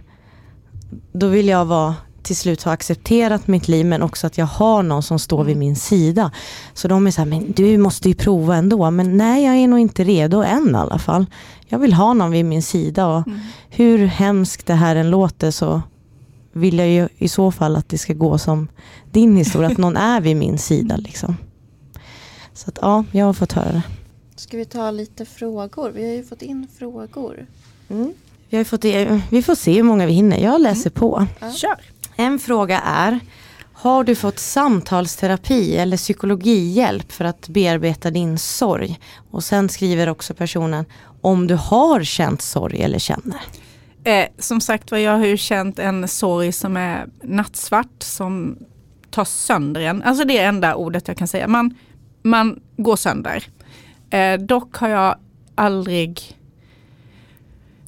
då vill jag vara till slut ha accepterat mitt liv men också att jag har någon som står vid mm. min sida. Så de är så här, men du måste ju prova ändå. Men nej, jag är nog inte redo än i alla fall. Jag vill ha någon vid min sida och mm. hur hemskt det här än låter så vill jag ju i så fall att det ska gå som din historia, att någon är vid min sida. Liksom. Så att ja, jag har fått höra det. Ska vi ta lite frågor? Vi har ju fått in frågor. Mm. Vi, har fått, vi får se hur många vi hinner. Jag läser mm. på. Ja. Kör. En fråga är, har du fått samtalsterapi eller psykologihjälp för att bearbeta din sorg? Och sen skriver också personen, om du har känt sorg eller känner. Eh, som sagt var, jag har ju känt en sorg som är nattsvart, som tar sönder en. Alltså det är enda ordet jag kan säga. Man, man går sönder. Eh, dock har jag aldrig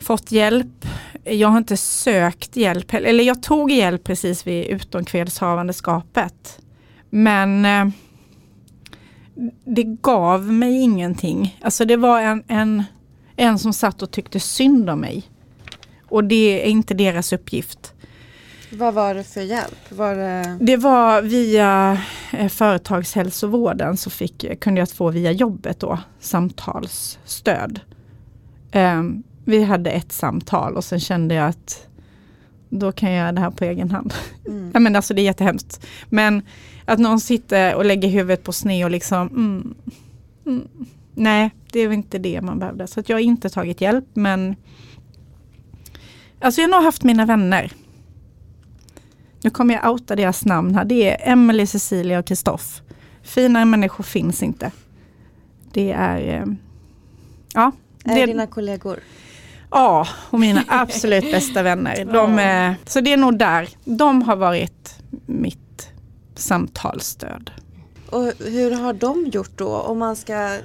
fått hjälp. Jag har inte sökt hjälp, eller jag tog hjälp precis vid utomkvedshavandeskapet. Men eh, det gav mig ingenting. Alltså det var en, en, en som satt och tyckte synd om mig. Och det är inte deras uppgift. Vad var det för hjälp? Var det... det var via eh, företagshälsovården så fick, kunde jag få via jobbet då samtalsstöd. Um, vi hade ett samtal och sen kände jag att då kan jag göra det här på egen hand. Mm. ja, men alltså det är jättehemskt. Men att någon sitter och lägger huvudet på sned och liksom mm, mm, Nej, det är inte det man behövde. Så att jag har inte tagit hjälp men Alltså jag har nog haft mina vänner. Nu kommer jag outa deras namn här. Det är Emelie, Cecilia och Kristoff. Finare människor finns inte. Det är... Eh, ja. Är det dina kollegor? Ja, och mina absolut bästa vänner. *laughs* De är, så det är nog där. De har varit mitt samtalsstöd. Och hur har de gjort då? Om man ska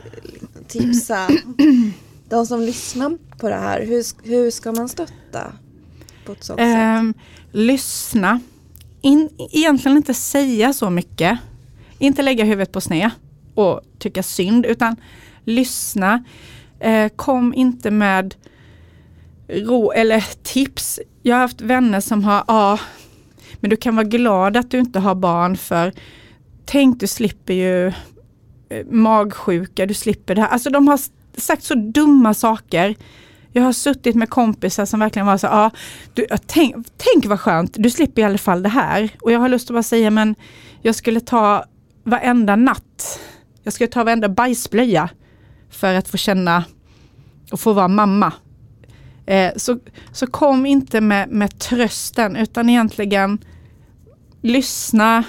tipsa *clears throat* de som lyssnar på det här. Hur, hur ska man stötta på ett sånt eh, sätt? Lyssna. In, egentligen inte säga så mycket. Inte lägga huvudet på sned och tycka synd utan lyssna. Eh, kom inte med ro, eller tips. Jag har haft vänner som har, ja, men du kan vara glad att du inte har barn för tänk du slipper ju eh, magsjuka, du slipper det här. Alltså de har sagt så dumma saker. Jag har suttit med kompisar som verkligen var så, ja, du, tänk, tänk vad skönt, du slipper i alla fall det här. Och jag har lust att bara säga, men jag skulle ta varenda natt, jag skulle ta varenda bajsblöja för att få känna och få vara mamma. Eh, så, så kom inte med, med trösten utan egentligen lyssna,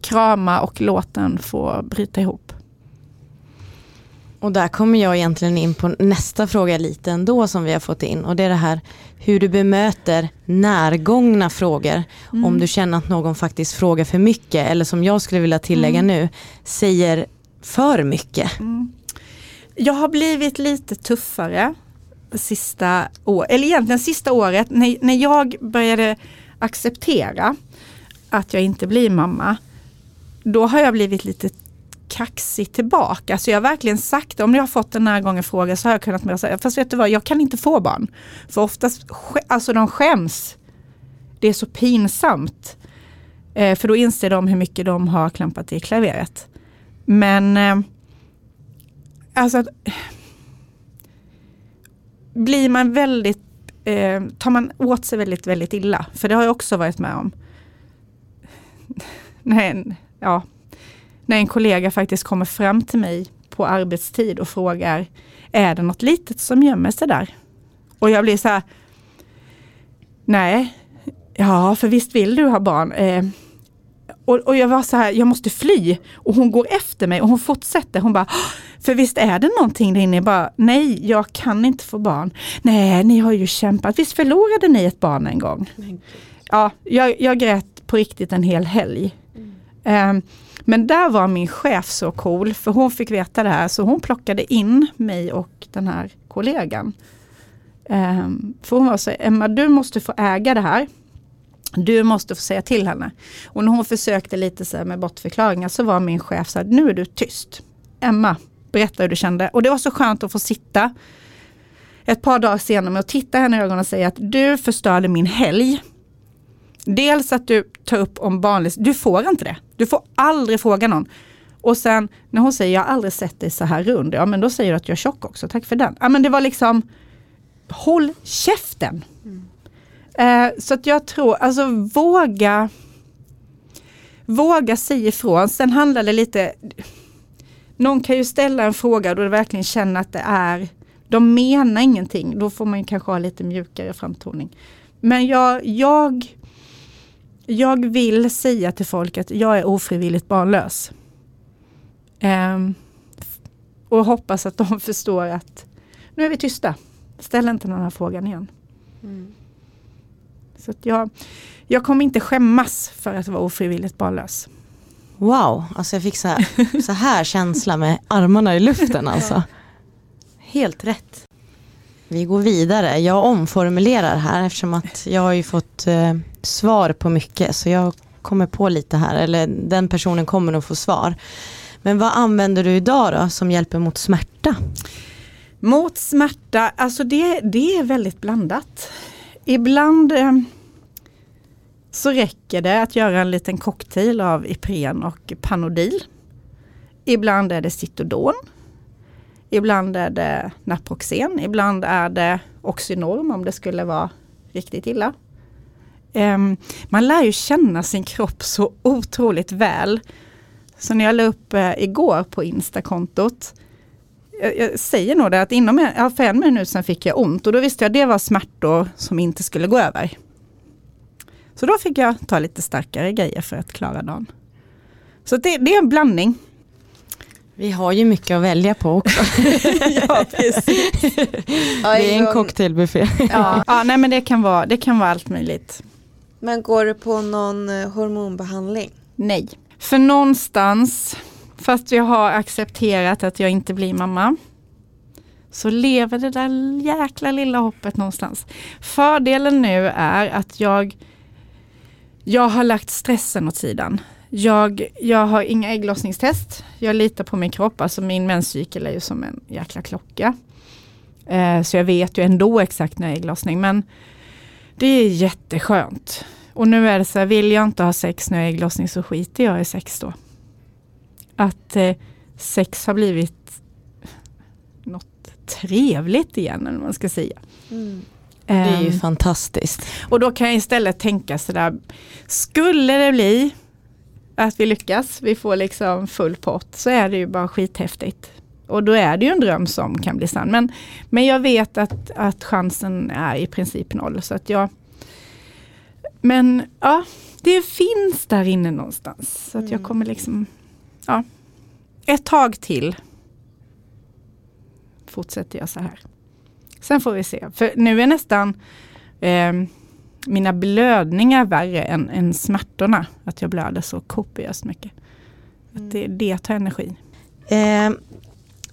krama och låt den få bryta ihop. Och där kommer jag egentligen in på nästa fråga lite ändå som vi har fått in och det är det här hur du bemöter närgångna frågor. Mm. Om du känner att någon faktiskt frågar för mycket eller som jag skulle vilja tillägga mm. nu, säger för mycket. Mm. Jag har blivit lite tuffare sista året, eller egentligen sista året när, när jag började acceptera att jag inte blir mamma. Då har jag blivit lite kaxig tillbaka. Så jag har verkligen sagt om jag har fått den här gången fråga så har jag kunnat med säga, fast vet du vad, jag kan inte få barn. För oftast, alltså de skäms. Det är så pinsamt. Eh, för då inser de hur mycket de har klampat i klaveret. Men eh, alltså blir man väldigt, eh, tar man åt sig väldigt, väldigt illa. För det har jag också varit med om. *laughs* Nej, ja, när en kollega faktiskt kommer fram till mig på arbetstid och frågar, är det något litet som gömmer sig där? Och jag blir så här, nej, ja för visst vill du ha barn. Eh, och, och, jag var så här, jag måste fly. Och hon går efter mig och hon fortsätter. Hon bara, för visst är det någonting där inne? Bara, nej, jag kan inte få barn. Nej, ni har ju kämpat. Visst förlorade ni ett barn en gång? Ja, jag, jag grät på riktigt en hel helg. Mm. Um, men där var min chef så cool, för hon fick veta det här, så hon plockade in mig och den här kollegan. Um, för hon var så Emma du måste få äga det här. Du måste få säga till henne. Och när hon försökte lite så med bortförklaringar så var min chef så här, nu är du tyst. Emma, berätta hur du kände. Och det var så skönt att få sitta ett par dagar senare och titta henne i ögonen och säga att du förstörde min helg. Dels att du tar upp om barnlöshet, du får inte det. Du får aldrig fråga någon. Och sen när hon säger jag har aldrig sett dig så här rund, ja men då säger du att jag är tjock också, tack för den. Ja men det var liksom, håll käften. Mm. Eh, så att jag tror, alltså våga, våga säga ifrån. Sen handlar det lite, någon kan ju ställa en fråga då det verkligen känner att det är, de menar ingenting, då får man kanske ha lite mjukare framtoning. Men jag, jag jag vill säga till folk att jag är ofrivilligt barnlös. Um, och hoppas att de *laughs* förstår att nu är vi tysta. Ställ inte den här frågan igen. Mm. Så att jag, jag kommer inte skämmas för att vara ofrivilligt barnlös. Wow, alltså jag fick så här, så här känsla med armarna i luften alltså. Helt rätt. Vi går vidare. Jag omformulerar här eftersom att jag har ju fått eh, svar på mycket. Så jag kommer på lite här, eller den personen kommer nog få svar. Men vad använder du idag då som hjälper mot smärta? Mot smärta, alltså det, det är väldigt blandat. Ibland eh, så räcker det att göra en liten cocktail av Ipren och Panodil. Ibland är det Citodon. Ibland är det Naproxen. Ibland är det Oxynorm om det skulle vara riktigt illa. Um, man lär ju känna sin kropp så otroligt väl. Så när jag la upp uh, igår på Insta-kontot, jag, jag, säger nog det att inom en, ja, för en minut sedan fick jag ont och då visste jag att det var smärtor som inte skulle gå över. Så då fick jag ta lite starkare grejer för att klara dagen. Så det, det är en blandning. Vi har ju mycket att välja på också. *laughs* ja, precis. det är en cocktailbuffé. ja, *laughs* ja, nej men det kan, vara, det kan vara allt möjligt. Men går du på någon eh, hormonbehandling? Nej. För någonstans, fast jag har accepterat att jag inte blir mamma, så lever det där jäkla lilla hoppet någonstans. Fördelen nu är att jag, jag har lagt stressen åt sidan. Jag, jag har inga ägglossningstest. Jag litar på min kropp. Alltså min menscykel är ju som en jäkla klocka. Eh, så jag vet ju ändå exakt när jag är ägglossning. Men det är jätteskönt. Och nu är det så här, vill jag inte ha sex när jag är ägglossning så skiter jag i sex då. Att eh, sex har blivit något trevligt igen, eller man ska säga. Mm. Det är ju um, fantastiskt. Och då kan jag istället tänka sådär, skulle det bli att vi lyckas, vi får liksom full pott, så är det ju bara skithäftigt. Och då är det ju en dröm som kan bli sann. Men, men jag vet att, att chansen är i princip noll. Så att jag, men ja, det finns där inne någonstans. Så att jag mm. kommer liksom, ja, ett tag till fortsätter jag så här. Sen får vi se, för nu är nästan eh, mina blödningar värre än, än smärtorna. Att jag blöder så kopiöst mycket. Att det, mm. det tar energi. Eh,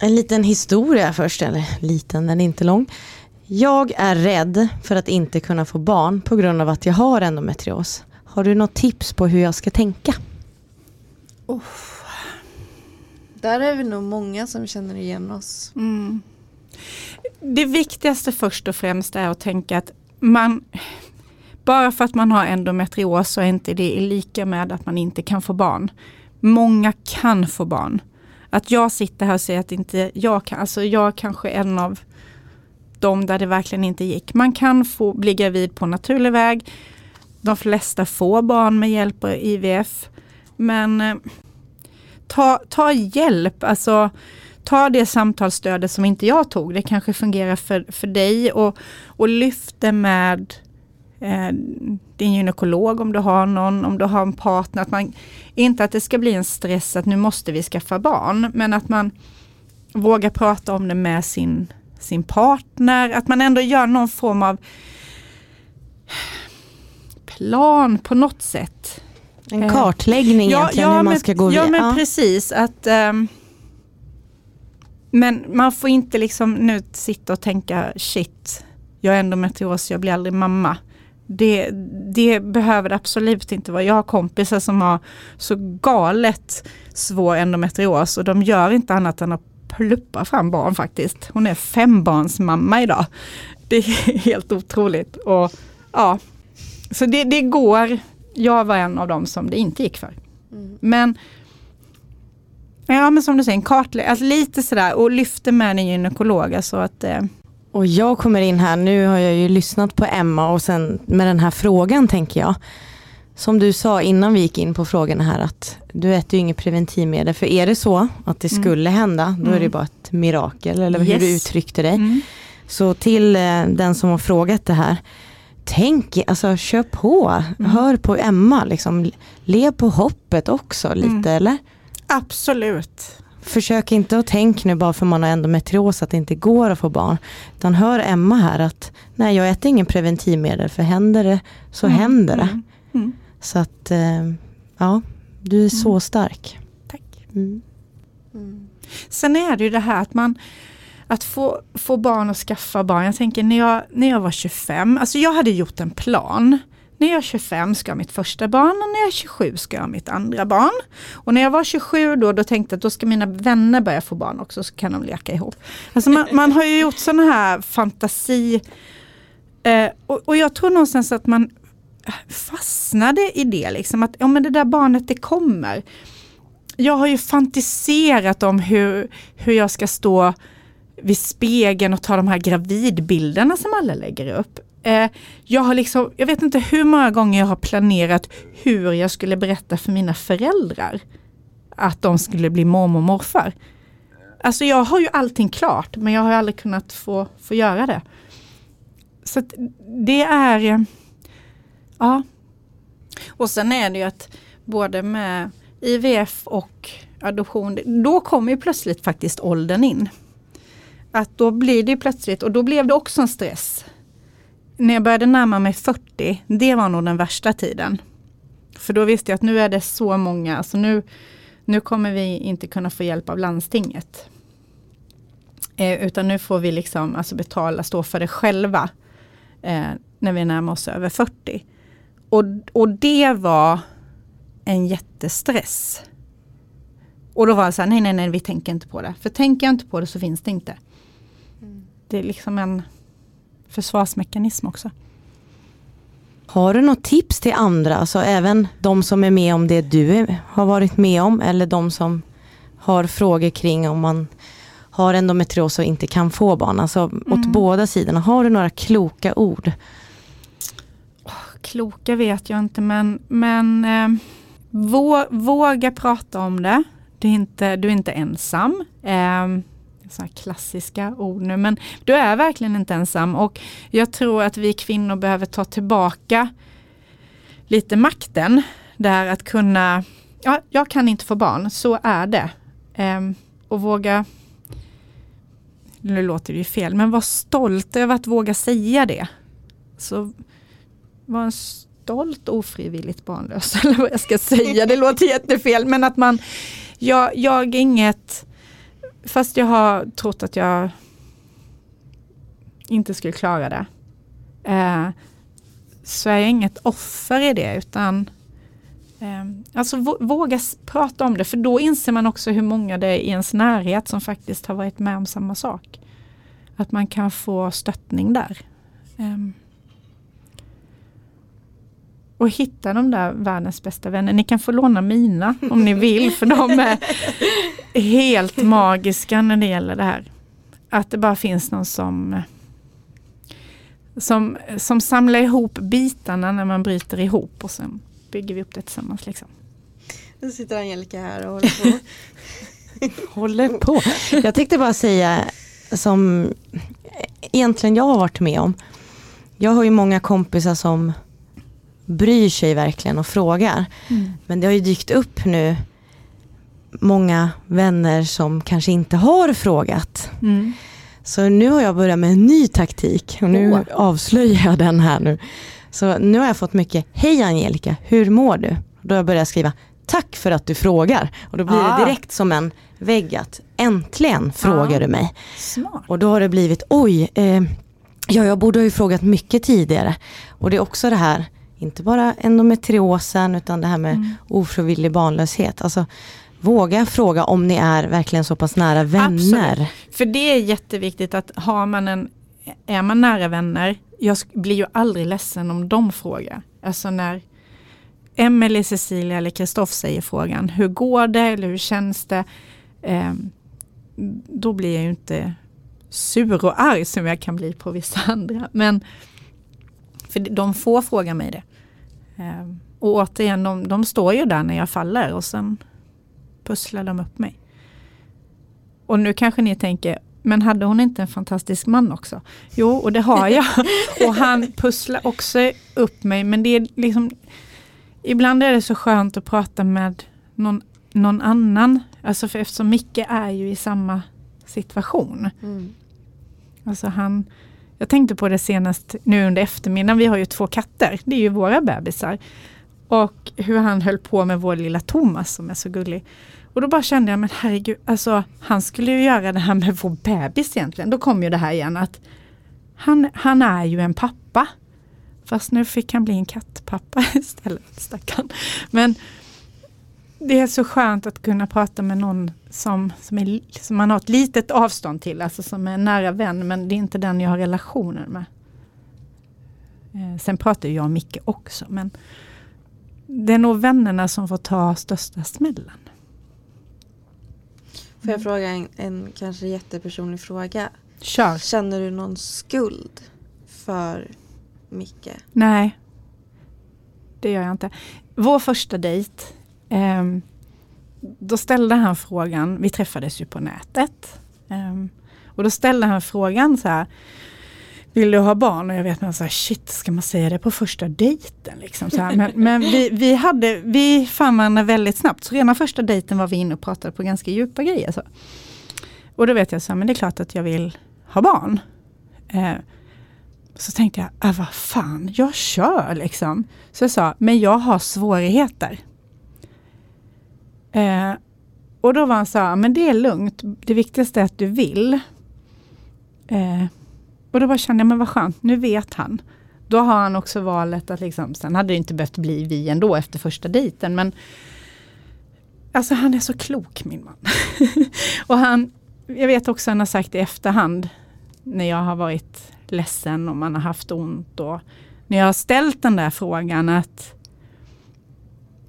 en liten historia först, eller liten, den är inte lång. Jag är rädd för att inte kunna få barn på grund av att jag har endometrios. Har du något tips på hur jag ska tänka? Oh. Där är vi nog många som känner igen oss. Mm. Det viktigaste först och främst är att tänka att man bara för att man har endometrios så är inte det lika med att man inte kan få barn. Många kan få barn. Att jag sitter här och säger att inte jag kan, alltså jag kanske är en av de där det verkligen inte gick. Man kan få bli gravid på naturlig väg. De flesta får barn med hjälp av IVF. Men eh, ta, ta hjälp, alltså ta det samtalsstödet som inte jag tog. Det kanske fungerar för, för dig och, och lyft det med eh, din gynekolog om du har någon, om du har en partner. Att man, inte att det ska bli en stress att nu måste vi skaffa barn, men att man vågar prata om det med sin, sin partner. Att man ändå gör någon form av plan på något sätt. En kartläggning ja, egentligen ja, hur man ska gå vidare. Ja men precis. att um, Men man får inte liksom nu sitta och tänka shit, jag är endometrios, jag blir aldrig mamma. Det, det behöver det absolut inte vara. Jag har kompisar som har så galet svår endometrios och de gör inte annat än att pluppa fram barn faktiskt. Hon är fembarnsmamma idag. Det är *laughs* helt otroligt. Och, ja, så det, det går. Jag var en av dem som det inte gick för. Mm. Men Ja men som du säger, en kartläggning, alltså lite sådär och lyfter med en gynekolog. Alltså att, eh, och jag kommer in här, nu har jag ju lyssnat på Emma och sen med den här frågan tänker jag. Som du sa innan vi gick in på frågorna här att du äter ju inget preventivmedel. För är det så att det mm. skulle mm. hända, då är det mm. bara ett mirakel eller hur du uttryckte dig. Mm. Så till eh, den som har frågat det här, tänk, alltså kör på, mm. hör på Emma, liksom, lev på hoppet också lite mm. eller? Absolut. Försök inte att tänka nu bara för man har endometrios att det inte går att få barn. Utan hör Emma här att nej jag äter ingen preventivmedel för händer det så mm. händer det. Mm. mm. Så att eh, ja, du är mm. så stark. Tack. Mm. Sen är det ju det här att man att få, få barn och skaffa barn. Jag tänker när jag, när jag var 25, alltså jag hade gjort en plan när jag är 25 ska jag ha mitt första barn och när jag är 27 ska jag ha mitt andra barn. Och när jag var 27 då, då tänkte jag att då ska mina vänner börja få barn också så kan de leka ihop. Alltså man, man har ju gjort sådana här fantasi eh, och, och, jag tror någonstans att man fastnade i det liksom att ja, men det där barnet det kommer. Jag har ju fantiserat om hur, hur jag ska stå vid spegeln och ta de här gravidbilderna som alla lägger upp. Eh, jag har liksom, jag vet inte hur många gånger jag har planerat hur jag skulle berätta för mina föräldrar att de skulle bli mormor och morfar. Alltså jag har ju allting klart men jag har aldrig kunnat få, få göra det. Så det är, eh, ja. Och sen är det ju att både med IVF och adoption, då kommer ju plötsligt faktiskt åldern in. Att då blir det plötsligt, och då blev det också en stress när jag började närma mig 40, det var nog den värsta tiden. För då visste jag att nu är det så många, så nu, nu kommer vi inte kunna få hjälp av landstinget. Eh, utan nu får vi liksom alltså betala, stå för det själva eh, när vi närmar oss över 40. Och, och det var en jättestress. Och då var det så här, nej nej nej vi tänker inte på det. För tänker jag inte på det så finns det inte. Mm. Det är liksom en försvarsmekanism också. Har du något tips till andra, alltså även de som är med om det du har varit med om eller de som har frågor kring om man har endometrios och inte kan få barn, alltså mm. åt båda sidorna. Har du några kloka ord? Kloka vet jag inte men, men eh, våga prata om det. Du är inte, du är inte ensam. Eh, såna klassiska ord nu, men du är verkligen inte ensam och jag tror att vi kvinnor behöver ta tillbaka lite makten. Där att kunna, ja, jag kan inte få barn, så är det. Ehm, och våga, nu låter det ju fel, men var stolt över att våga säga det. Så var en stolt ofrivilligt barnlös, *laughs* eller vad jag ska säga, det låter jättefel, men att man, jag, jag är inget, fast jag har trott att jag inte skulle klara det, eh, så är jag inget offer i det, utan eh, alltså våga prata om det, för då inser man också hur många det är i ens närhet som faktiskt har varit med om samma sak. Att man kan få stöttning där. Eh, och hitta de där världens bästa vänner. Ni kan få låna mina om ni vill för de är *laughs* helt magiska när det gäller det här. Att det bara finns någon som som, som samlar ihop bitarna när man bryter ihop och sen bygger vi upp det tillsammans. Liksom. Nu sitter Angelica här och håller på. *laughs* håller på. Jag tänkte bara säga som egentligen jag har varit med om. Jag har ju många kompisar som bryr sig verkligen och frågar. Mm. Men det har ju dykt upp nu många vänner som kanske inte har frågat. Mm. Så nu har jag börjat med en ny taktik och nu oh. avslöjar jag den här nu. Så nu har jag fått mycket, hej Angelica, hur mår du? Då har jag börjat skriva, tack för att du frågar. Och då blir ah. det direkt som en vägg att äntligen frågar ah. du mig. Smart. Och då har det blivit, oj, eh, ja jag borde ha ju frågat mycket tidigare. Och det är också det här, inte bara endometriosen utan det här med mm. ofrivillig barnlöshet. Alltså, våga fråga om ni är verkligen så pass nära vänner. Absolut. För det är jätteviktigt att har man en, är man nära vänner, jag blir ju aldrig ledsen om de frågar. Alltså när Emelie, Cecilia eller Kristoff säger frågan, hur går det eller hur känns det? Eh, då blir jag ju inte sur och arg som jag kan bli på vissa *laughs* andra. Men för de får fråga mig det. Eh, och återigen, de, de står ju där när jag faller och sen pusslar de upp mig. Och nu kanske ni tänker, men hade hon inte en fantastisk man också? Jo, och det har jag. *laughs* och han pusslar också upp mig, men det är liksom Ibland är det så skönt att prata med någon, någon annan. Alltså för eftersom Micke är ju i samma situation. Mm. Alltså han, jag tänkte på det senast nu under eftermiddagen. Vi har ju två katter. Det är ju våra bebisar. Och hur han höll på med vår lilla Thomas som är så gullig. Och då bara kände jag, men herregud, alltså han skulle ju göra det här med vår bebis egentligen. Då kom ju det här igen att han, han är ju en pappa. Fast nu fick han bli en kattpappa *laughs* istället, stackarn. Men det är så skönt att kunna prata med någon som, som, är, som man har ett litet avstånd till, alltså som är en nära vän, men det är inte den jag har relationer med. Eh, sen pratar jag och Micke också, men det är nog vännerna som får ta största smällen. Får jag fråga en, en kanske jättepersonlig fråga? Kör. Känner du någon skuld för Micke? Nej, det gör jag inte. Vår första dejt, eh, då ställde han frågan, vi träffades ju på nätet. Eh, och då ställde han frågan så här, vill du ha barn? Och jag vet man så här, shit, ska man säga det på första dejten? Liksom, så här. Men, men vi, vi, hade, vi fann varandra väldigt snabbt. Så redan första dejten var vi inne och pratade på ganska djupa grejer. Så. Och då vet jag så här, men det är klart att jag vill ha barn. Eh, så tänkte jag, äh, vad fan, jag kör liksom. Så jag sa, men jag har svårigheter. Eh, och då var han så här, men det är lugnt, det viktigaste är att du vill. Eh, och då bara kände jag, men vad skönt, nu vet han. Då har han också valet att liksom, sen hade det inte behövt bli vi ändå efter första dejten, men Alltså han är så klok min man. *laughs* och han, jag vet också han har sagt i efterhand, när jag har varit ledsen och man har haft ont. Och när jag har ställt den där frågan att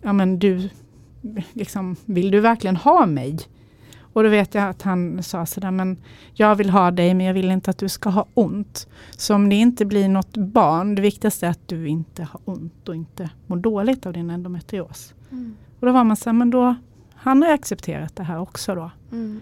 ja men du, liksom, vill du verkligen ha mig? Och då vet jag att han sa sådär, men jag vill ha dig men jag vill inte att du ska ha ont. Så om det inte blir något barn, det viktigaste är att du inte har ont och inte mår dåligt av din endometrios. Mm. Och då var man så men då, han har accepterat det här också då. Mm.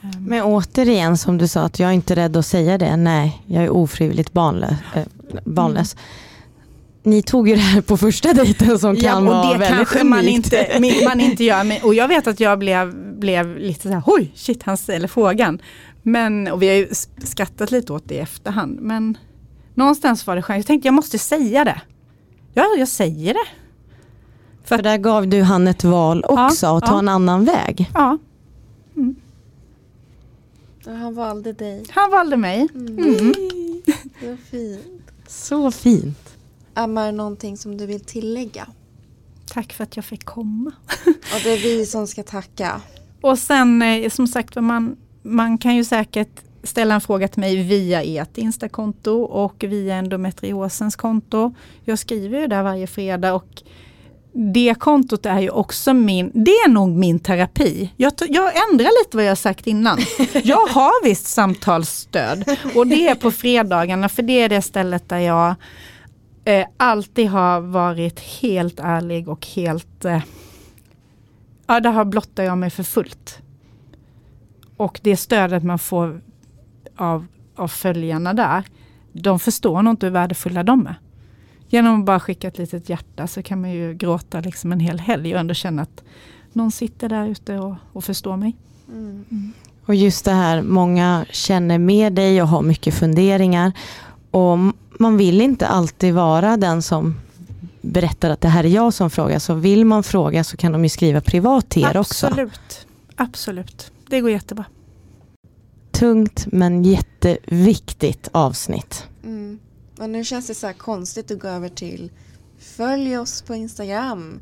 Ehm. Men återigen som du sa att jag är inte rädd att säga det. Nej, jag är ofrivilligt barnlös. Äh, barnlös. Mm. ni tog ju det här på första dejten som kan ja, vara väldigt det kanske man inte, man inte gör. Men, och jag vet att jag blev, blev lite så här, oj, shit, han ställer frågan. Men, och vi har ju skrattat lite åt det i efterhand. Men någonstans var det skönt. Jag tänkte jag måste säga det. Ja, jag säger det. För, För där gav du han ett val också, ja, att ta ja. en annan väg. Ja. Mm. Han valde dig. Han valde mig. Mm. Mm. *laughs* Det fint. Så fint. Ammar, någonting som du vill tillägga? Tack för att jag fick komma. Och det är vi som ska tacka. Och sen eh, som sagt man, man kan ju säkert ställa en fråga till mig via ert Instakonto och via endometriosens konto. Jag skriver ju där varje fredag och det kontot är ju också min, det är nog min terapi. Jag, jag ändrar lite vad jag sagt innan. *laughs* Jag har visst samtalsstöd och det är på fredagarna för det är det stället där jag eh, alltid har varit helt ärlig och helt, eh, ja där har blottar jag mig för fullt. Och det stödet man får av, av följarna där, de förstår nog inte hur värdefulla de är. Genom att bara skicka ett litet hjärta så kan man ju gråta liksom en hel helg och ändå känna att någon sitter där ute och, och förstår mig. Mm. Mm. Och just det här, många känner med dig och har mycket funderingar. Och man vill inte alltid vara den som berättar att det här är jag som frågar. Så vill man fråga så kan de ju skriva privat till er också. Absolut, absolut. Det går jättebra. Tungt men jätteviktigt avsnitt. Mm. Och nu känns det så konstigt att gå över till Följ oss på Instagram.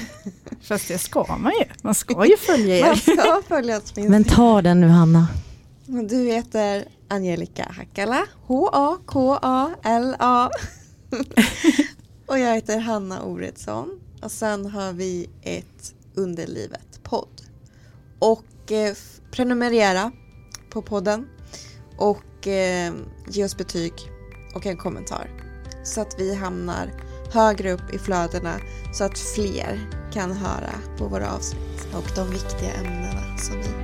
*laughs* Fast det ska man ju. Man ska ju följa er. *laughs* Man ska följa oss på Instagram. Men ta den nu Hanna. Du heter Angelica Hackala. H-A-K-A-L-A. *laughs* och jag heter Hanna Oredsson. Och sen har vi ett Underlivet podd. Och eh, prenumerera på podden. Och eh, ge oss betyg och en kommentar. Så att vi hamnar högre upp i flödena så att fler kan höra på våra avsnitt och de viktiga ämnena som vi